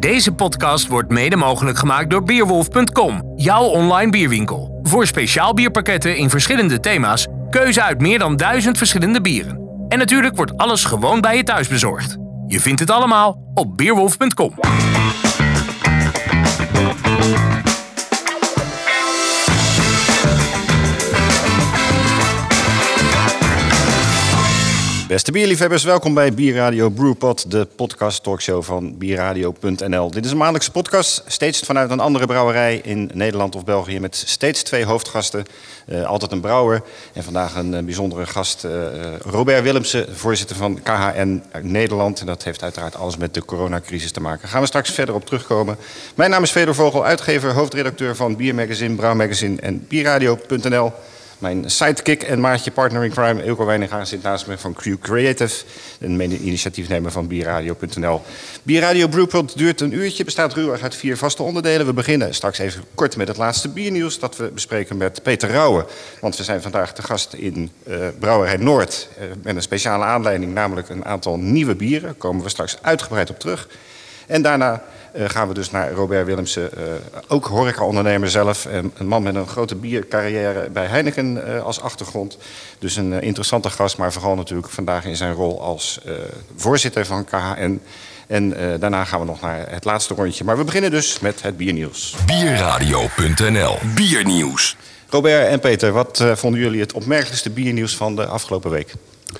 Deze podcast wordt mede mogelijk gemaakt door Beerwolf.com, jouw online bierwinkel. Voor speciaal bierpakketten in verschillende thema's, keuze uit meer dan duizend verschillende bieren. En natuurlijk wordt alles gewoon bij je thuis bezorgd. Je vindt het allemaal op Beerwolf.com. Beste bierliefhebbers, welkom bij Bierradio Brewpot, de podcast talkshow van bierradio.nl. Dit is een maandelijkse podcast, steeds vanuit een andere brouwerij in Nederland of België, met steeds twee hoofdgasten. Uh, altijd een brouwer en vandaag een uh, bijzondere gast, uh, Robert Willemsen, voorzitter van KHN Nederland. En dat heeft uiteraard alles met de coronacrisis te maken. Daar gaan we straks verder op terugkomen. Mijn naam is Fedor Vogel, uitgever, hoofdredacteur van Biermagazine, Brouwmagazine en Bierradio.nl. Mijn sidekick en maatje partner in crime, Ilko Wijninga, zit naast me van Q Creative. Een mede-initiatiefnemer van Bierradio.nl. Bierradio Brewpot duurt een uurtje, bestaat ruwweg uit vier vaste onderdelen. We beginnen straks even kort met het laatste biernieuws dat we bespreken met Peter Rauwe. Want we zijn vandaag te gast in uh, Brouwerij Noord uh, met een speciale aanleiding, namelijk een aantal nieuwe bieren. Daar komen we straks uitgebreid op terug. En daarna gaan we dus naar Robert Willemsen, uh, ook horecaondernemer zelf. een man met een grote biercarrière bij Heineken uh, als achtergrond. Dus een interessante gast, maar vooral natuurlijk vandaag in zijn rol als voorzitter van KHN. En daarna gaan we nog naar het laatste rondje. Maar we beginnen dus met het biernieuws. Bierradio.nl Biernieuws. Robert en Peter, wat vonden jullie het opmerkelijkste biernieuws van de afgelopen week?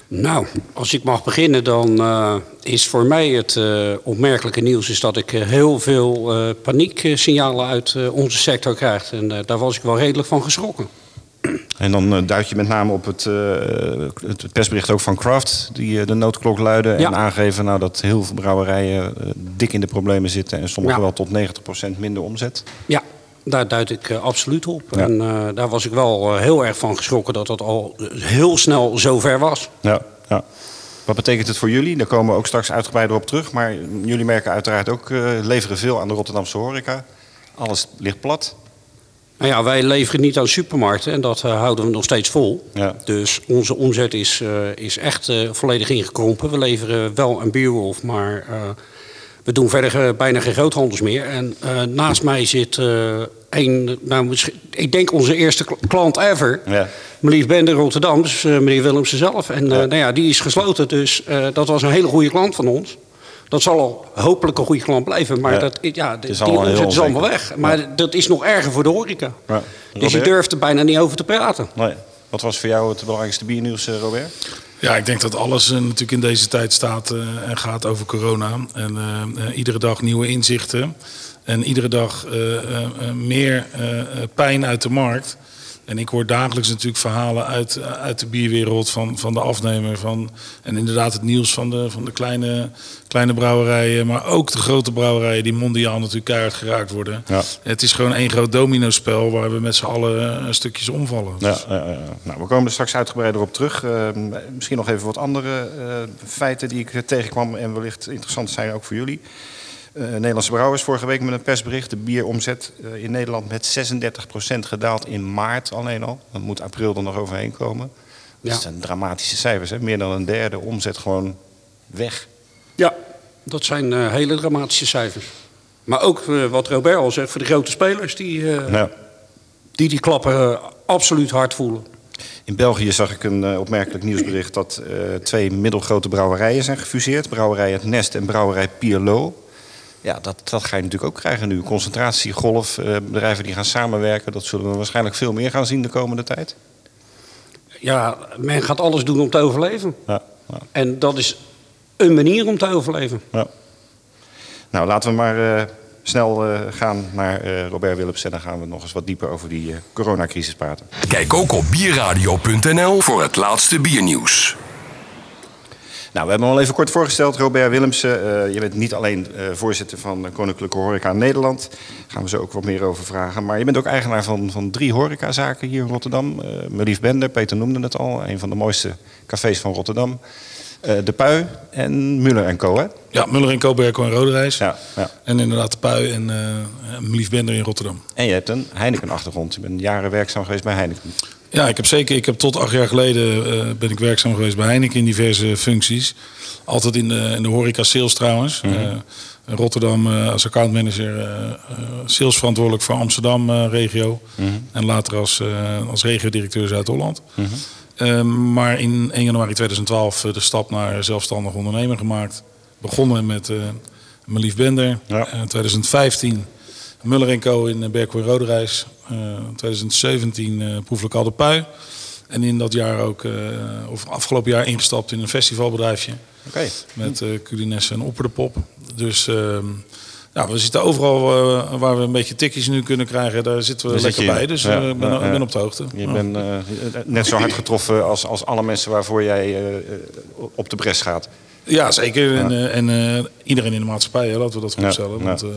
Nou, als ik mag beginnen, dan uh, is voor mij het uh, opmerkelijke nieuws is dat ik uh, heel veel panieksignalen uit onze sector krijg. En daar was ik wel redelijk van geschrokken. En dan duid je met name op het, het persbericht ook van Kraft, die de noodklok luiden en aangeven nou, dat heel veel brouwerijen dik in de problemen zitten en sommigen ja. wel tot 90% minder omzet. Ja, daar duid ik uh, absoluut op. Ja. En uh, daar was ik wel uh, heel erg van geschrokken dat dat al heel snel zover was. Ja, ja. Wat betekent het voor jullie? Daar komen we ook straks uitgebreider op terug. Maar jullie merken uiteraard ook, leveren veel aan de Rotterdamse horeca. Alles ligt plat. Nou ja, wij leveren niet aan supermarkten en dat houden we nog steeds vol. Ja. Dus onze omzet is, is echt volledig ingekrompen. We leveren wel een bierwolf, maar we doen verder bijna geen groothandels meer. En naast mij zit een, nou, ik denk onze eerste klant ever. Ja. Meneer Bender Rotterdam, dus meneer Willemsen zelf. En nou ja, die is gesloten, dus dat was een hele goede klant van ons. Dat zal al hopelijk een goede klant blijven, maar Ja. dat, ja, Het is die is allemaal weg. Maar dat is nog erger voor de horeca. Ja. Dus je durft er bijna niet over te praten. Nee. Wat was voor jou het belangrijkste biernieuws, eh, Robert? Ja, ik denk dat alles eh, natuurlijk in deze tijd staat eh, en gaat over corona. En iedere dag nieuwe inzichten. En iedere dag meer pijn uit de markt. En ik hoor dagelijks natuurlijk verhalen uit, eh, uit de bierwereld van, van de afnemer. Van, en inderdaad het nieuws van de, van de kleine, kleine brouwerijen. Maar ook de grote brouwerijen die mondiaal natuurlijk keihard geraakt worden. Ja. Het is gewoon één groot dominospel waar we met z'n allen eh, stukjes omvallen. Ja, ja, ja. nou, we komen er straks uitgebreider op terug. Eh, misschien nog even wat andere feiten die ik tegenkwam en wellicht interessant zijn ook voor jullie. Eh, Nederlandse Brouwers vorige week met een persbericht. De bieromzet eh, in Nederland met 36% gedaald in maart alleen al. Dan moet april er nog overheen komen. Ja. Dat zijn dramatische cijfers. Hè? Meer dan een derde omzet gewoon weg. Ja, dat zijn eh, hele dramatische cijfers. Maar ook wat Robert al zegt, voor de grote spelers die Nou, die, die klappen absoluut hard voelen. in België zag ik een opmerkelijk nieuwsbericht dat twee middelgrote brouwerijen zijn gefuseerd. Brouwerij Het Nest en Brouwerij Pierlot. Ja, dat, dat ga je natuurlijk ook krijgen nu. Concentratiegolf, eh, bedrijven die gaan samenwerken. Dat zullen we waarschijnlijk veel meer gaan zien de komende tijd. Ja, men gaat alles doen om te overleven. Ja, ja, En dat is een manier om te overleven. ja. Nou, laten we maar eh, snel eh, gaan naar eh, Robert Willems. En dan gaan we nog eens wat dieper over die eh, coronacrisis praten. Kijk ook op bierradio.nl voor het laatste biernieuws. Nou, we hebben hem al even kort voorgesteld. Robert Willemsen, eh, je bent niet alleen eh, voorzitter van eh, Koninklijke Horeca Nederland. Daar gaan we zo ook wat meer over vragen. Maar je bent ook eigenaar van, van drie horecazaken hier in Rotterdam. Eh Melief Bender, Peter noemde het al, een van de mooiste cafés van Rotterdam. De Pui en Muller Co. Hè? Ja, Muller en Koberko en Roderijs. Ja, ja. En inderdaad de Pui en uh, Lief Bender in Rotterdam. En je hebt een Heineken-achtergrond. Je bent jaren werkzaam geweest bij Heineken. Ja, ik heb zeker. Ik heb tot acht jaar geleden uh, ben ik werkzaam geweest bij Heineken in diverse functies. Altijd in de, in de horeca sales trouwens. Mm -hmm. uh, In Rotterdam eh, als accountmanager, eh eh, salesverantwoordelijk voor Amsterdam eh, regio. En later als, eh als regio-directeur Zuid-Holland. Eh, maar in 1 januari 2012 de stap naar zelfstandig ondernemer gemaakt. Begonnen met eh mijn lief Bender. Ja. Eh, 2015 Muller Co. in eh, en Roderijs. Eh 2017 eh Proefelijk de Pui. En in dat jaar ook, eh, of afgelopen jaar ingestapt in een festivalbedrijfje. Met uh, Culinesse en Opper de Pop. Dus ehm, ja, we zitten overal eh, waar we een beetje tikjes nu kunnen krijgen. Daar zitten we Daar lekker bij. Dus Ja, eh, ik ben, op de hoogte. Je Ja. bent eh, net zo hard getroffen als, als alle mensen waarvoor jij eh, eh, op de bres gaat. Ja, zeker. En, eh, en eh, iedereen in de maatschappij, hè, laten we dat voorstellen. Want eh,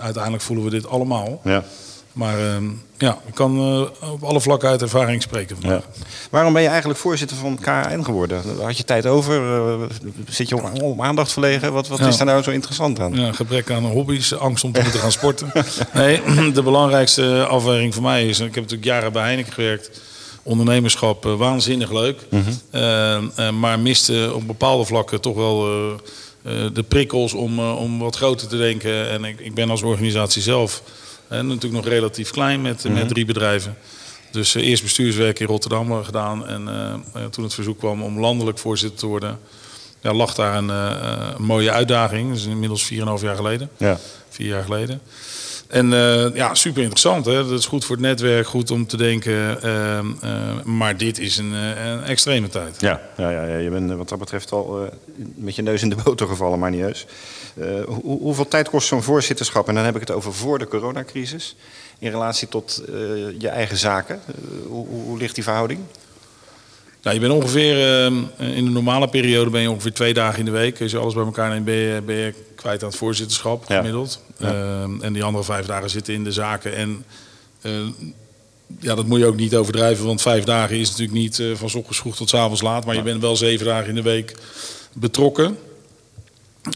uiteindelijk voelen we dit allemaal. Ja. Maar ehm, ja, ik kan eh, op alle vlakken uit ervaring spreken. Ja. vandaag. Waarom ben je eigenlijk voorzitter van KN geworden? Had je tijd over? Eh, Zit je om, om aandacht verlegen? Wat, wat Ja. is daar nou zo interessant aan? Ja, gebrek aan hobby's, angst om te moeten gaan sporten. Nee, de belangrijkste afweging voor mij is... ik heb natuurlijk jaren bij Heineken gewerkt... ondernemerschap eh, waanzinnig leuk. Eh, eh, maar miste op bepaalde vlakken toch wel de prikkels om, om wat groter te denken. En ik, ik ben als organisatie zelf eh, natuurlijk nog relatief klein met, met drie bedrijven. Dus eh, eerst bestuurswerk in Rotterdam eh, gedaan. En eh, toen het verzoek kwam om landelijk voorzitter te worden... Ja, lag daar een, een mooie uitdaging. Dat is inmiddels 4,5 jaar geleden. Ja. Vier jaar geleden. En ja, super interessant. Hè? Dat is goed voor het netwerk, goed om te denken. ehm, eh, maar dit is een, een extreme tijd. Ja, ja, ja, ja, je bent wat dat betreft al met je neus in de boter gevallen, maar niet. Eh, hoe, hoeveel tijd kost zo'n voorzitterschap? En dan heb ik het over voor de coronacrisis. In relatie tot eh, je eigen zaken. Eh, hoe, hoe, ligt die verhouding? Nou, je bent ongeveer, in de normale periode ben je ongeveer twee dagen in de week. Als je alles bij elkaar neemt, ben je, ben je kwijt aan het voorzitterschap Ja. gemiddeld. En die andere vijf dagen zitten in de zaken. En ja, dat moet je ook niet overdrijven, want vijf dagen is natuurlijk niet eh, van ochtends vroeg tot 's avonds laat. Maar je bent wel zeven dagen in de week betrokken.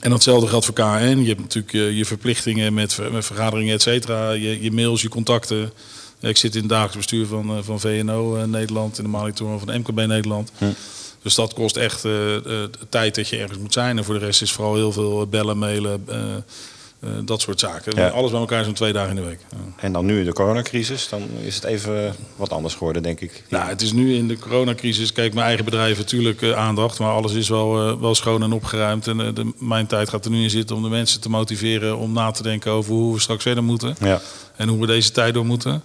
En datzelfde geldt voor KN. Je hebt natuurlijk je, je verplichtingen met, ver- met vergaderingen, et cetera. Je, je mails, je contacten. Ik zit in het dagelijks bestuur van, eh, van VNO eh, Nederland, in de monitoring van MKB Nederland. Dus dat kost echt eh, eh, tijd dat je ergens moet zijn. En voor de rest is vooral heel veel bellen, mailen, eh, eh, dat soort zaken. Ja. Alles bij elkaar zo'n twee dagen in de week. Ja. En dan nu de coronacrisis, dan is het even wat anders geworden, denk ik. Nou, het is nu in de coronacrisis, kijk, mijn eigen bedrijf natuurlijk eh, aandacht, maar alles is wel, eh, wel schoon en opgeruimd. En de, mijn tijd gaat er nu in zitten om de mensen te motiveren om na te denken over hoe we straks verder moeten. Ja. En hoe we deze tijd door moeten.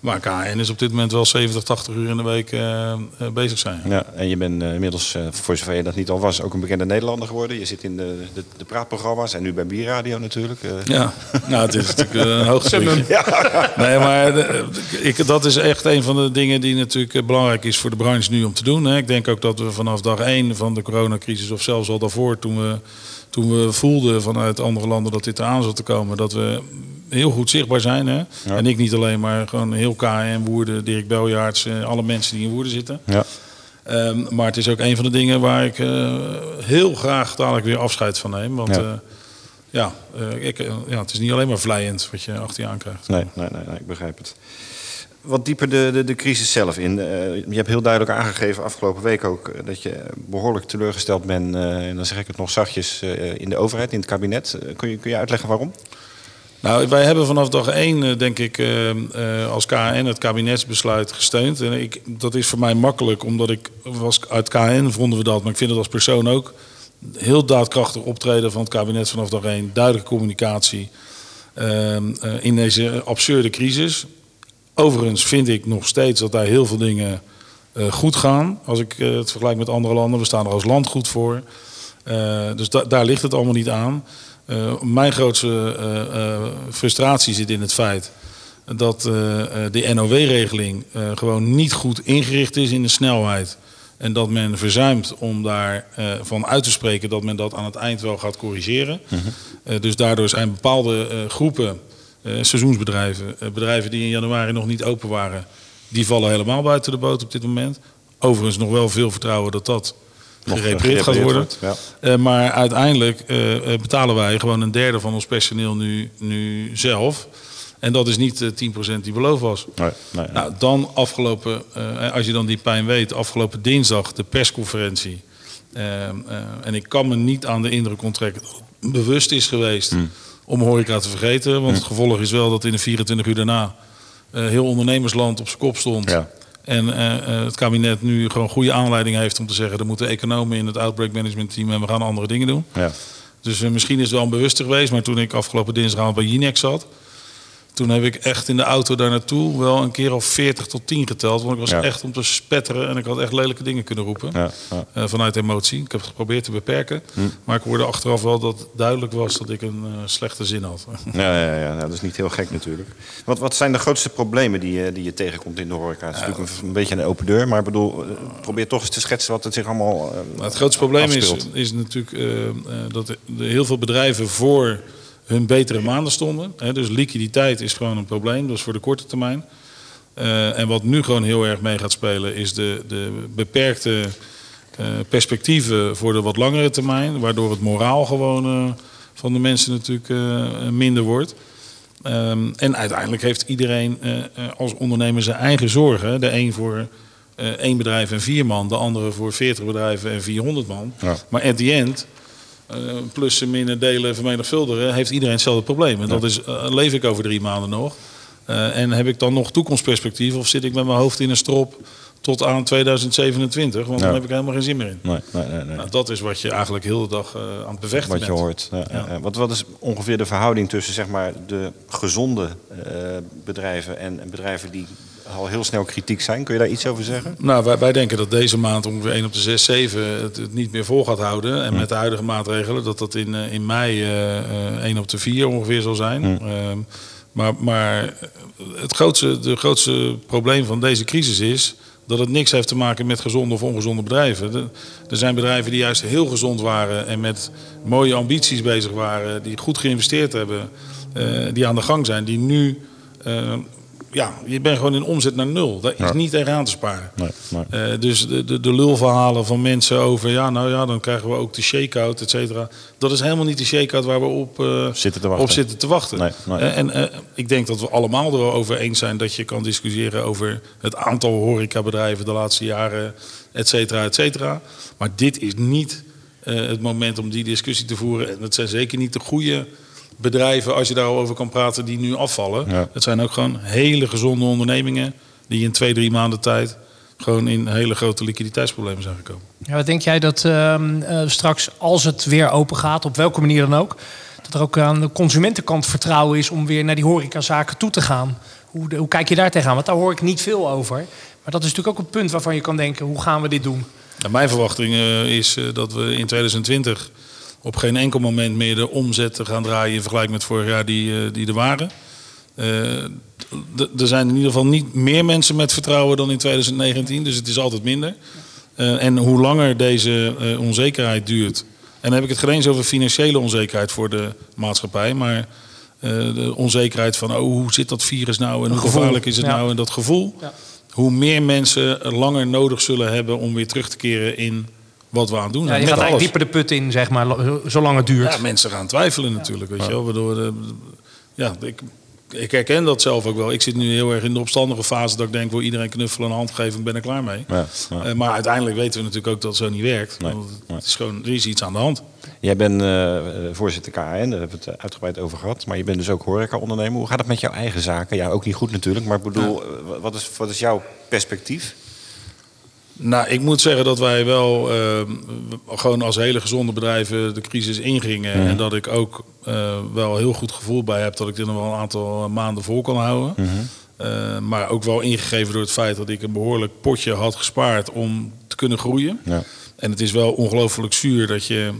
Maar KN is op dit moment wel 70, 80 uur in de week eh, eh, bezig zijn. Ja, en je bent eh, inmiddels, eh, voor zover je dat niet al was, ook een bekende Nederlander geworden. Je zit in de, de, de praatprogramma's en nu bij Bierradio natuurlijk. eh. Ja, nou, het is natuurlijk een hoogtepuntje. Nee, maar ik, dat is echt een van de dingen die natuurlijk belangrijk is voor de branche nu om te doen. Hè. Ik denk ook dat we vanaf dag één van de coronacrisis, of zelfs al daarvoor, toen we, toen we voelden vanuit andere landen dat dit eraan zat te komen, dat we heel goed zichtbaar zijn. Hè. En ik niet alleen, maar gewoon heel KN, Woerden, Dirk Beljaarts, eh, alle mensen die in Woerden zitten. Ja. Ehm, maar het is ook een van de dingen waar ik eh, heel graag dadelijk weer afscheid van neem. Want Ja. ja, ja, eh, ik, eh, ja, het is niet alleen maar vlijend wat je achter je aankrijgt. Nee, nee, nee, nee, ik begrijp het. Wat dieper de, de, de crisis zelf in. Eh, je hebt heel duidelijk aangegeven afgelopen week ook eh, dat je behoorlijk teleurgesteld bent, eh, en dan zeg ik het nog zachtjes, eh, in de overheid, in het kabinet. Eh, kun, je, kun je uitleggen waarom? Nou, wij hebben vanaf dag één, eh, denk ik, eh, eh, als KN het kabinetsbesluit gesteund. En ik, dat is voor mij makkelijk, omdat ik was uit KN vonden we dat, maar ik vind het als persoon ook heel daadkrachtig optreden van het kabinet vanaf dag één. Duidelijke communicatie ehm, eh, in deze absurde crisis. Overigens vind ik nog steeds dat daar heel veel dingen goed gaan. Als ik het vergelijk met andere landen, we staan er als land goed voor. Dus da- daar ligt het allemaal niet aan. Eh, mijn grootste eh, eh, frustratie zit in het feit dat de NOW-regeling gewoon niet goed ingericht is in de snelheid. En dat men verzuimt om daarvan van uit te spreken dat men dat aan het eind wel gaat corrigeren. Eh, dus daardoor zijn bepaalde groepen, seizoensbedrijven, bedrijven die in januari nog niet open waren, die vallen helemaal buiten de boot op dit moment. Overigens nog wel veel vertrouwen dat dat gerepareerd gaat worden. wordt, ja. Eh, maar uiteindelijk eh, eh, betalen wij gewoon een derde van ons personeel nu, nu zelf. En dat is niet de 10% die beloofd was. Nee, nee, nee. Nou, dan afgelopen, eh, als je dan die pijn weet, afgelopen dinsdag de persconferentie. Eh, eh, en ik kan me niet aan de indruk onttrekken dat het bewust is geweest om horeca te vergeten. Want het gevolg is wel dat in de 24 uur daarna eh, heel ondernemersland op zijn kop stond. Ja. En eh, eh, het kabinet nu gewoon goede aanleiding heeft om te zeggen... er moeten economen in het outbreak management team en we gaan andere dingen doen. Ja. Dus eh, misschien is het wel een bewuster geweest. Maar toen ik afgelopen dinsdagavond bij Jinek zat... toen heb ik echt in de auto daar naartoe wel een keer of 40 tot 10 geteld. Want ik was Ja. echt om te spetteren en ik had echt lelijke dingen kunnen roepen. Ja, ja. eh, vanuit emotie. Ik heb het geprobeerd te beperken. Maar ik hoorde achteraf wel dat duidelijk was dat ik een eh, slechte zin had. Ja, ja, ja, dat is niet heel gek natuurlijk. Wat, wat zijn de grootste problemen die je, die je tegenkomt in de horeca? Het is natuurlijk een, een beetje een open deur, maar ik bedoel, eh, probeer toch eens te schetsen wat het zich allemaal. Nou, het grootste probleem is, afspeelt. is natuurlijk dat er heel veel bedrijven voor hun betere maanden stonden. Hè, dus liquiditeit is gewoon een probleem, dat is voor de korte termijn. Eh, en wat nu gewoon heel erg mee gaat spelen, is de, de beperkte eh, perspectieven voor de wat langere termijn. Waardoor het moraal gewoon eh, van de mensen natuurlijk minder wordt. Ehm, en uiteindelijk heeft iedereen als ondernemer zijn eigen zorgen. De een voor één bedrijf en vier man, de andere voor 40 bedrijven en 400 man. Ja. Maar at the end, eh, plussen, minnen, delen, vermenigvuldigen, heeft iedereen hetzelfde probleem. En dat is, eh, leef ik over drie maanden nog? Eh, en heb ik dan nog toekomstperspectief of zit ik met mijn hoofd in een strop tot aan 2027? Want Ja. dan heb ik helemaal geen zin meer in. Nee, nee, nee, nee. Nou, dat is wat je eigenlijk heel de dag aan het bevechten Wat je bent. hoort. Ja, Ja. ja. Wat, wat is ongeveer de verhouding tussen zeg maar, de gezonde bedrijven en, en bedrijven die al heel snel kritiek zijn? Kun je daar iets over zeggen? Nou, wij, wij denken dat deze maand ongeveer 1 op de 6, 7 het, het niet meer vol gaat houden. En met de huidige maatregelen dat dat in, eh, in mei eh, eh, 1 op de 4 ongeveer zal zijn. Ehm, maar maar het grootste, de grootste probleem van deze crisis is dat het niks heeft te maken met gezonde of ongezonde bedrijven. Er zijn bedrijven die juist heel gezond waren en met mooie ambities bezig waren, die goed geïnvesteerd hebben, eh, die aan de gang zijn, die nu eh, ja, je bent gewoon in omzet naar nul. Daar is Ja. niet tegen aan te sparen. Nee, nee. Eh, dus de, de, de lulverhalen van mensen over, ja, nou ja, dan krijgen we ook de shake-out, et cetera. Dat is helemaal niet de shake-out waar we op, eh, Zitten te wachten. op zitten te wachten. Nee, en eh, ik denk dat we allemaal er wel over eens zijn dat je kan discussiëren over het aantal horecabedrijven de laatste jaren, et cetera, et cetera. Maar dit is niet het moment om die discussie te voeren. En het zijn zeker niet de goede bedrijven, als je daarover kan praten, die nu afvallen. Ja. Het zijn ook gewoon hele gezonde ondernemingen die in twee, drie maanden tijd gewoon in hele grote liquiditeitsproblemen zijn gekomen. Ja, wat denk jij dat ehm, eh, straks, als het weer open gaat, op welke manier dan ook, dat er ook aan de consumentenkant vertrouwen is om weer naar die horecazaken toe te gaan? Hoe, hoe kijk je daar tegenaan? Want daar hoor ik niet veel over. Maar dat is natuurlijk ook een punt waarvan je kan denken, hoe gaan we dit doen? En mijn verwachting eh, is eh, dat we in 2020 op geen enkel moment meer de omzet gaan draaien in vergelijking met vorig jaar die, eh, die er waren. Eh, er zijn in ieder geval niet meer mensen met vertrouwen dan in 2019, dus het is altijd minder. Eh, en hoe langer deze onzekerheid duurt, en dan heb ik het geen eens over financiële onzekerheid voor de maatschappij, maar de onzekerheid van oh, hoe zit dat virus nou en hoe gevaarlijk is het ja. nou en dat gevoel. Ja. Hoe meer mensen er langer nodig zullen hebben om weer terug te keren in wat we aan het doen Ja, zijn. je Met gaat eigenlijk dieper de put in, zeg maar, zolang het duurt. Ja, mensen gaan twijfelen natuurlijk, weet je wel. Waardoor de, ja, ik, ik herken dat zelf ook wel. Ik zit nu heel erg in de opstandige fase dat ik denk, wil iedereen knuffelen en een hand geven, ben ik klaar mee. Ja, ja. Eh, maar uiteindelijk weten we natuurlijk ook dat het zo niet werkt. Nee, Want nee. Het is gewoon, er is iets aan de hand. Jij bent eh, eh, voorzitter KN, daar hebben we het eh, uitgebreid over gehad. Maar je bent dus ook horeca-ondernemer. Hoe gaat het met jouw eigen zaken? Ja, ook niet goed natuurlijk. Maar ik bedoel, eh, wat, is, wat is jouw perspectief? Nou, ik moet zeggen dat wij wel eh, gewoon als hele gezonde bedrijven de crisis ingingen. En dat ik ook eh, wel heel goed gevoel bij heb dat ik dit nog wel een aantal maanden vol kan houden. Eh, maar ook wel ingegeven door het feit dat ik een behoorlijk potje had gespaard om te kunnen groeien. Ja. En het is wel ongelooflijk zuur dat je,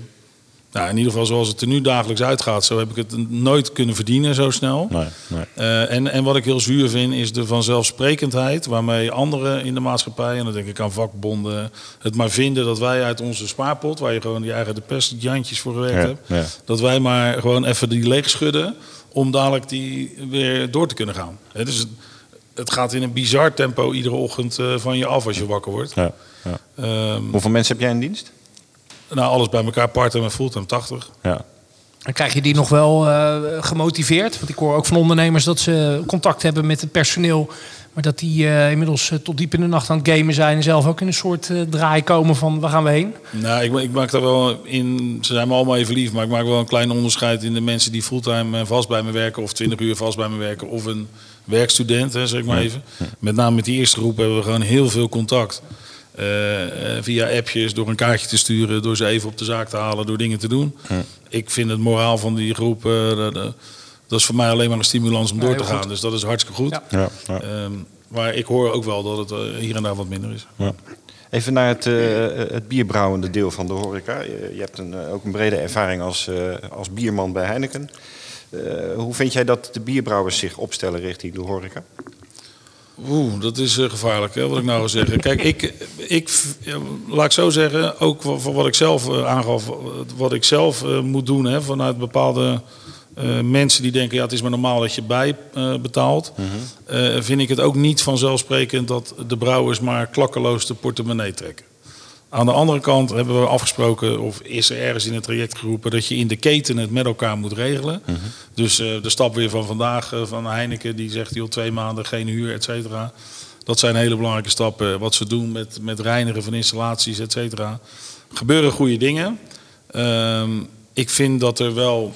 nou, in ieder geval zoals het er nu dagelijks uitgaat, zo heb ik het nooit kunnen verdienen zo snel. Nee, nee. Eh, en, en wat ik heel zuur vind, is de vanzelfsprekendheid waarmee anderen in de maatschappij, en dan denk ik aan vakbonden, het maar vinden dat wij uit onze spaarpot, waar je gewoon je eigen de pestjantjes voor gewerkt Ja, hebt, ja. dat wij maar gewoon even die leeg schudden om dadelijk die weer door te kunnen gaan. Hè, dus het, het gaat in een bizar tempo iedere ochtend eh, van je af als je wakker wordt. Ja, ja. Ehm, Hoeveel mensen heb jij in dienst? Nou, alles bij elkaar, part-time en fulltime 80. Ja. En krijg je die nog wel eh, gemotiveerd? Want ik hoor ook van ondernemers dat ze contact hebben met het personeel. Maar dat die eh, inmiddels eh, tot diep in de nacht aan het gamen zijn... en zelf ook in een soort eh, draai komen van waar gaan we heen? Nou, ik, ik maak daar wel in. Ze zijn me allemaal even lief, maar ik maak wel een klein onderscheid in de mensen die fulltime vast bij me werken, of 20 uur vast bij me werken, of een werkstudent, hè, zeg ik maar even. Met name met die eerste groep hebben we gewoon heel veel contact. Eh, eh, via appjes, door een kaartje te sturen, door ze even op de zaak te halen, door dingen te doen. Ik vind het moraal van die groep, eh, de- dat is voor mij alleen maar een stimulans om Ja, door te gaan. goed. Dus dat is hartstikke goed. Ja. Ja, ja. Ehm, maar ik hoor ook wel dat het hier en daar wat minder is. Ja. Even naar het, eh, het bierbrouwende deel van de horeca. Je, je hebt een, ook een brede ervaring als, eh, als bierman bij Heineken. Eh, hoe vind jij dat de bierbrouwers zich opstellen richting de horeca? Oeh, dat is eh, gevaarlijk, hè, wat ik nou wil zeggen. Kijk, ik, ik, laat ik zo zeggen, ook van wat ik zelf eh, aangaf, wat ik zelf eh, moet doen, hè, vanuit bepaalde mensen die denken, ja, het is maar normaal dat je bij betaalt, eh, vind ik het ook niet vanzelfsprekend dat de brouwers maar klakkeloos de portemonnee trekken. Aan de andere kant hebben we afgesproken, of is er ergens in het traject geroepen, dat je in de keten het met elkaar moet regelen. Dus eh, de stap weer van vandaag eh, van Heineken, die zegt joh, twee maanden geen huur, et cetera. Dat zijn hele belangrijke stappen. Wat ze doen met, met reinigen van installaties, et cetera. Gebeuren goede dingen. Ehm, ik vind dat er wel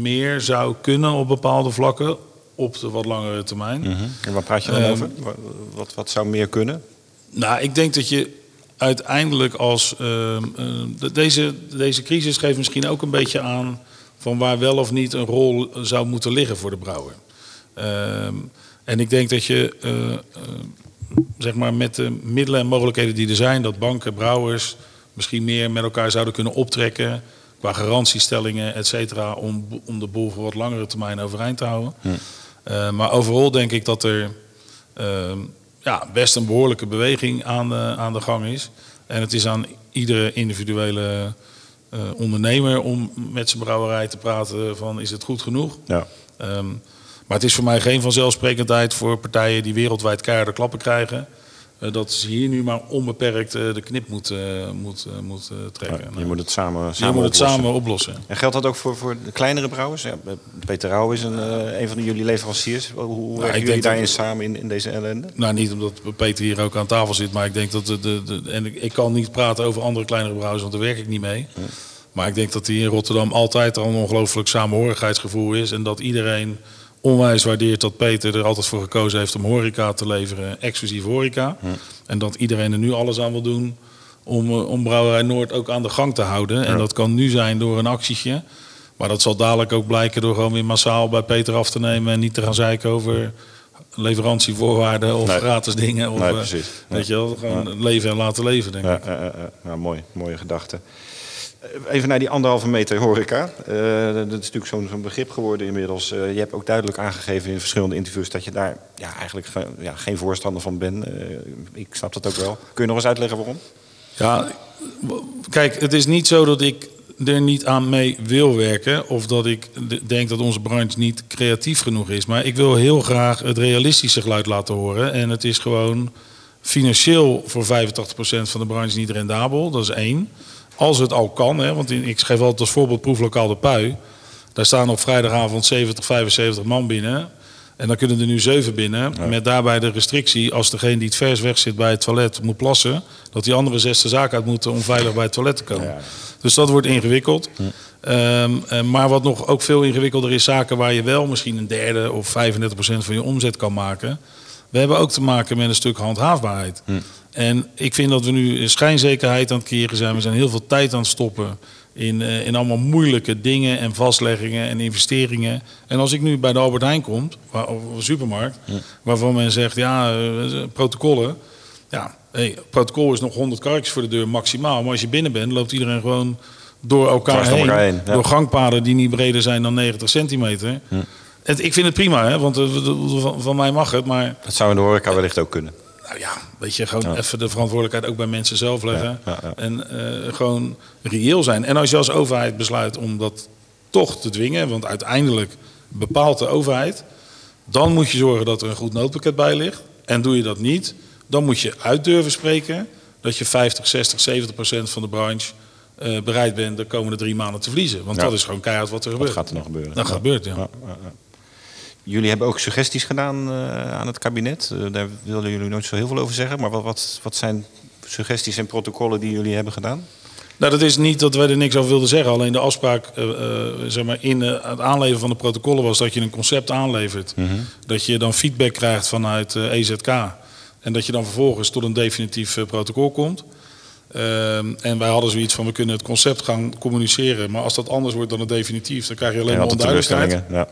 meer zou kunnen op bepaalde vlakken, op de wat langere termijn. En waar praat je dan Ehm, over? Wa- Wat, wat zou meer kunnen? Nou, ik denk dat je uiteindelijk als. ehm, ehm, de- deze, deze crisis geeft misschien ook een beetje aan. van waar wel of niet een rol zou moeten liggen voor de brouwer. Ehm, en ik denk dat je. eh, eh, zeg maar met de middelen en mogelijkheden die er zijn. dat banken, brouwers. misschien meer met elkaar zouden kunnen optrekken. qua garantiestellingen, et cetera. Om, om de boel voor wat langere termijn overeind te houden. Eh, maar overal denk ik dat er ja, best een behoorlijke beweging aan de, aan de gang is. En het is aan iedere individuele eh, ondernemer om met zijn brouwerij te praten van is het goed genoeg. Ja. Ehm, maar het is voor mij geen vanzelfsprekendheid voor partijen die wereldwijd keiharde klappen krijgen. Eh, dat ze hier nu maar onbeperkt eh, de knip moet, eh, moet, eh, moet eh, trekken. Je moet het samen, je samen moet het oplossen. samen oplossen. En geldt dat ook voor, voor de kleinere brouwers? Ja, Peter Rauw is een, eh, een van jullie leveranciers. Hoe, hoe werken ik jullie daarin dat- samen in, in deze ellende? Nou, niet omdat Peter hier ook aan tafel zit, maar ik denk dat de, de, de- en ik, ik kan niet praten over andere kleinere brouwers, want daar werk ik niet mee. Maar ik denk dat hier in Rotterdam altijd al een ongelooflijk samenhorigheidsgevoel is en dat iedereen onwijs waardeert dat Peter er altijd voor gekozen heeft om horeca te leveren, exclusief horeca. En dat iedereen er nu alles aan wil doen om, eh, om Brouwerij Noord ook aan de gang te houden. En dat kan nu zijn door een actietje. Maar dat zal dadelijk ook blijken door gewoon weer massaal bij Peter af te nemen en niet te gaan zeiken over leverantievoorwaarden of Nee. gratis dingen. Of, Nee, eh, precies. Weet je wel, gewoon leven en laten leven, denk Ja, ik. eh, nou, mooi, mooie gedachte. Eh, Even naar die anderhalve meter horeca. Eh, dat is natuurlijk zo'n begrip geworden inmiddels. Eh, je hebt ook duidelijk aangegeven in verschillende interviews dat je daar ja, eigenlijk ge- ja, geen voorstander van bent. Ik snap dat ook wel. Kun je nog eens uitleggen waarom? Ja, kijk, het is niet zo dat ik er niet aan mee wil werken. Of dat ik denk dat onze branche niet creatief genoeg is. Maar ik wil heel graag het realistische geluid laten horen. En het is gewoon financieel voor 85% van de branche niet rendabel. Dat is één. Als het al kan, hè, want ik geef altijd als voorbeeld proeflokaal de Pui. Daar staan op vrijdagavond 70, 75 man binnen. En dan kunnen er nu zeven binnen. Met daarbij de restrictie, als degene die het vers weg zit bij het toilet moet plassen, dat die andere zes de zaak uit moeten om veilig bij het toilet te komen. Dus dat wordt ingewikkeld. Ehm, eh, maar wat nog ook veel ingewikkelder is, zaken waar je wel misschien een derde of 35% van je omzet kan maken. We hebben ook te maken met een stuk handhaafbaarheid. En ik vind dat we nu schijnzekerheid aan het creëren zijn. We zijn heel veel tijd aan het stoppen in, eh, in allemaal moeilijke dingen en vastleggingen en investeringen. En als ik nu bij de Albert Heijn kom, waar, of een supermarkt, waarvan men zegt, ja, eh, protocollen. Ja, hey, protocol is nog 100 karretjes voor de deur maximaal. Maar als je binnen bent, loopt iedereen gewoon door elkaar Dwars door heen. elkaar heen, ja. Door gangpaden die niet breder zijn dan 90 centimeter. Het, ik vind het prima, hè, want eh, van, van mij mag het. Maar Dat zou in de horeca wellicht ook kunnen. nou ja, weet je, gewoon even de verantwoordelijkheid ook bij mensen zelf leggen. Ja, ja, ja. En eh, gewoon reëel zijn. En als je als overheid besluit om dat toch te dwingen, want uiteindelijk bepaalt de overheid, dan moet je zorgen dat er een goed noodpakket bij ligt. En doe je dat niet, dan moet je uit durven spreken dat je 50, 60, 70 procent van de branche eh, bereid bent de komende drie maanden te verliezen. Want dat is gewoon keihard wat er Wat gebeurt. gaat er nog gebeuren? Dat Ja. gebeurt, ja. Jullie hebben ook suggesties gedaan uh, aan het kabinet. Uh, daar wilden jullie nooit zo heel veel over zeggen. Maar wat, wat, wat zijn suggesties en protocollen die jullie hebben gedaan? Nou, dat is niet dat wij er niks over wilden zeggen. Alleen de afspraak uh, zeg maar in het aanleveren van de protocollen was dat je een concept aanlevert. Mm -hmm. Dat je dan feedback krijgt vanuit EZK. E en dat je dan vervolgens tot een definitief protocol komt. Ehm, en wij hadden zoiets van, we kunnen het concept gaan communiceren. Maar als dat anders wordt dan het definitief, dan krijg je alleen maar onduidelijkheid. Ja.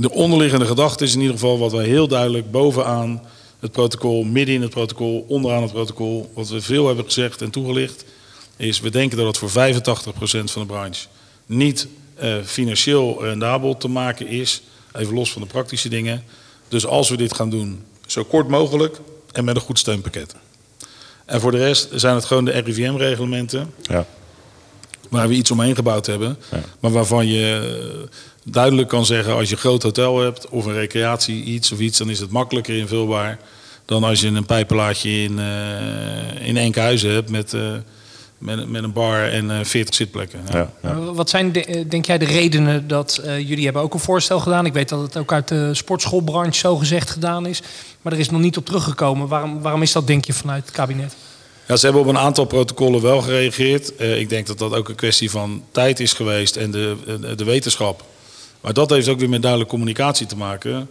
De onderliggende gedachte is in ieder geval wat wij heel duidelijk bovenaan het protocol, midden in het protocol, onderaan het protocol, wat we veel hebben gezegd en toegelicht, is we denken dat het voor 85% van de branche niet uh, financieel rendabel te maken is, even los van de praktische dingen. Dus als we dit gaan doen, zo kort mogelijk en met een goed steunpakket. En voor de rest zijn het gewoon de RIVM-reglementen. Ja. Waar we iets omheen gebouwd hebben. Ja. Maar waarvan je duidelijk kan zeggen: als je een groot hotel hebt of een recreatie, iets of iets, dan is het makkelijker invulbaar dan als je een pijpenlaadje in, uh, in Enkhuizen hebt met. Uh, met, met een bar en uh, 40 zitplekken. Ja. Ja. Wat zijn, de, denk jij, de redenen dat uh, jullie hebben ook een voorstel gedaan? Ik weet dat het ook uit de sportschoolbranche zo gezegd gedaan is. Maar er is nog niet op teruggekomen. Waarom, waarom is dat, denk je, vanuit het kabinet? Ja, ze hebben op een aantal protocollen wel gereageerd. Uh, ik denk dat dat ook een kwestie van tijd is geweest en de, de, de wetenschap. Maar dat heeft ook weer met duidelijke communicatie te maken.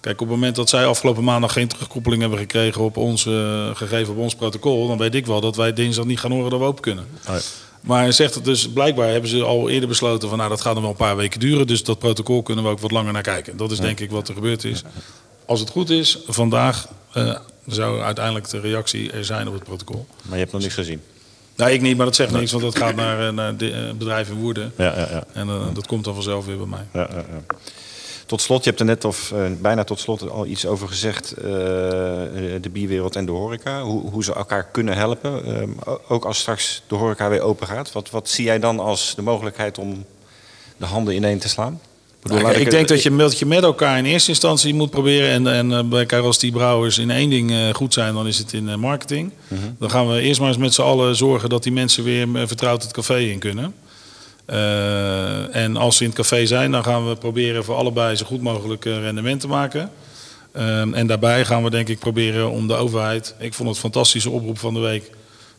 Kijk, op het moment dat zij afgelopen maandag geen terugkoppeling hebben gekregen op ons, uh, gegeven op ons protocol, dan weet ik wel dat wij dinsdag niet gaan horen dat we open kunnen. Nee. Maar zegt het dus, blijkbaar hebben ze al eerder besloten van nou dat gaat nog wel een paar weken duren. Dus dat protocol kunnen we ook wat langer naar kijken. Dat is denk ik wat er gebeurd is. Als het goed is, vandaag zou uiteindelijk de reactie er zijn op het protocol. Maar je hebt nog niks gezien? Nou, ik niet, maar dat zegt niks, want dat gaat naar, naar de, bedrijf in Woerden. Ja, ja, ja. En uh, dat komt dan vanzelf weer bij mij. Ja, ja, ja. Tot slot, je hebt er net of uh, bijna tot slot al iets over gezegd, uh, de bierwereld en de horeca. Hoe, hoe ze elkaar kunnen helpen. Uh, ook als straks de horeca weer open gaat. Wat, wat zie jij dan als de mogelijkheid om de handen ineen te slaan? Bedoel, nou, ik, ik denk dat je, dat je met elkaar in eerste instantie moet proberen. En, en uh, bij Carols die Brouwers in één ding uh, goed zijn, dan is het in uh, marketing. -hmm. Dan gaan we eerst maar eens met z'n allen zorgen dat die mensen weer vertrouwd het café in kunnen. Uh, en als ze in het café zijn, dan gaan we proberen voor allebei zo goed mogelijk rendement te maken. Uh, en daarbij gaan we denk ik proberen om de overheid. Ik vond het een fantastische oproep van de week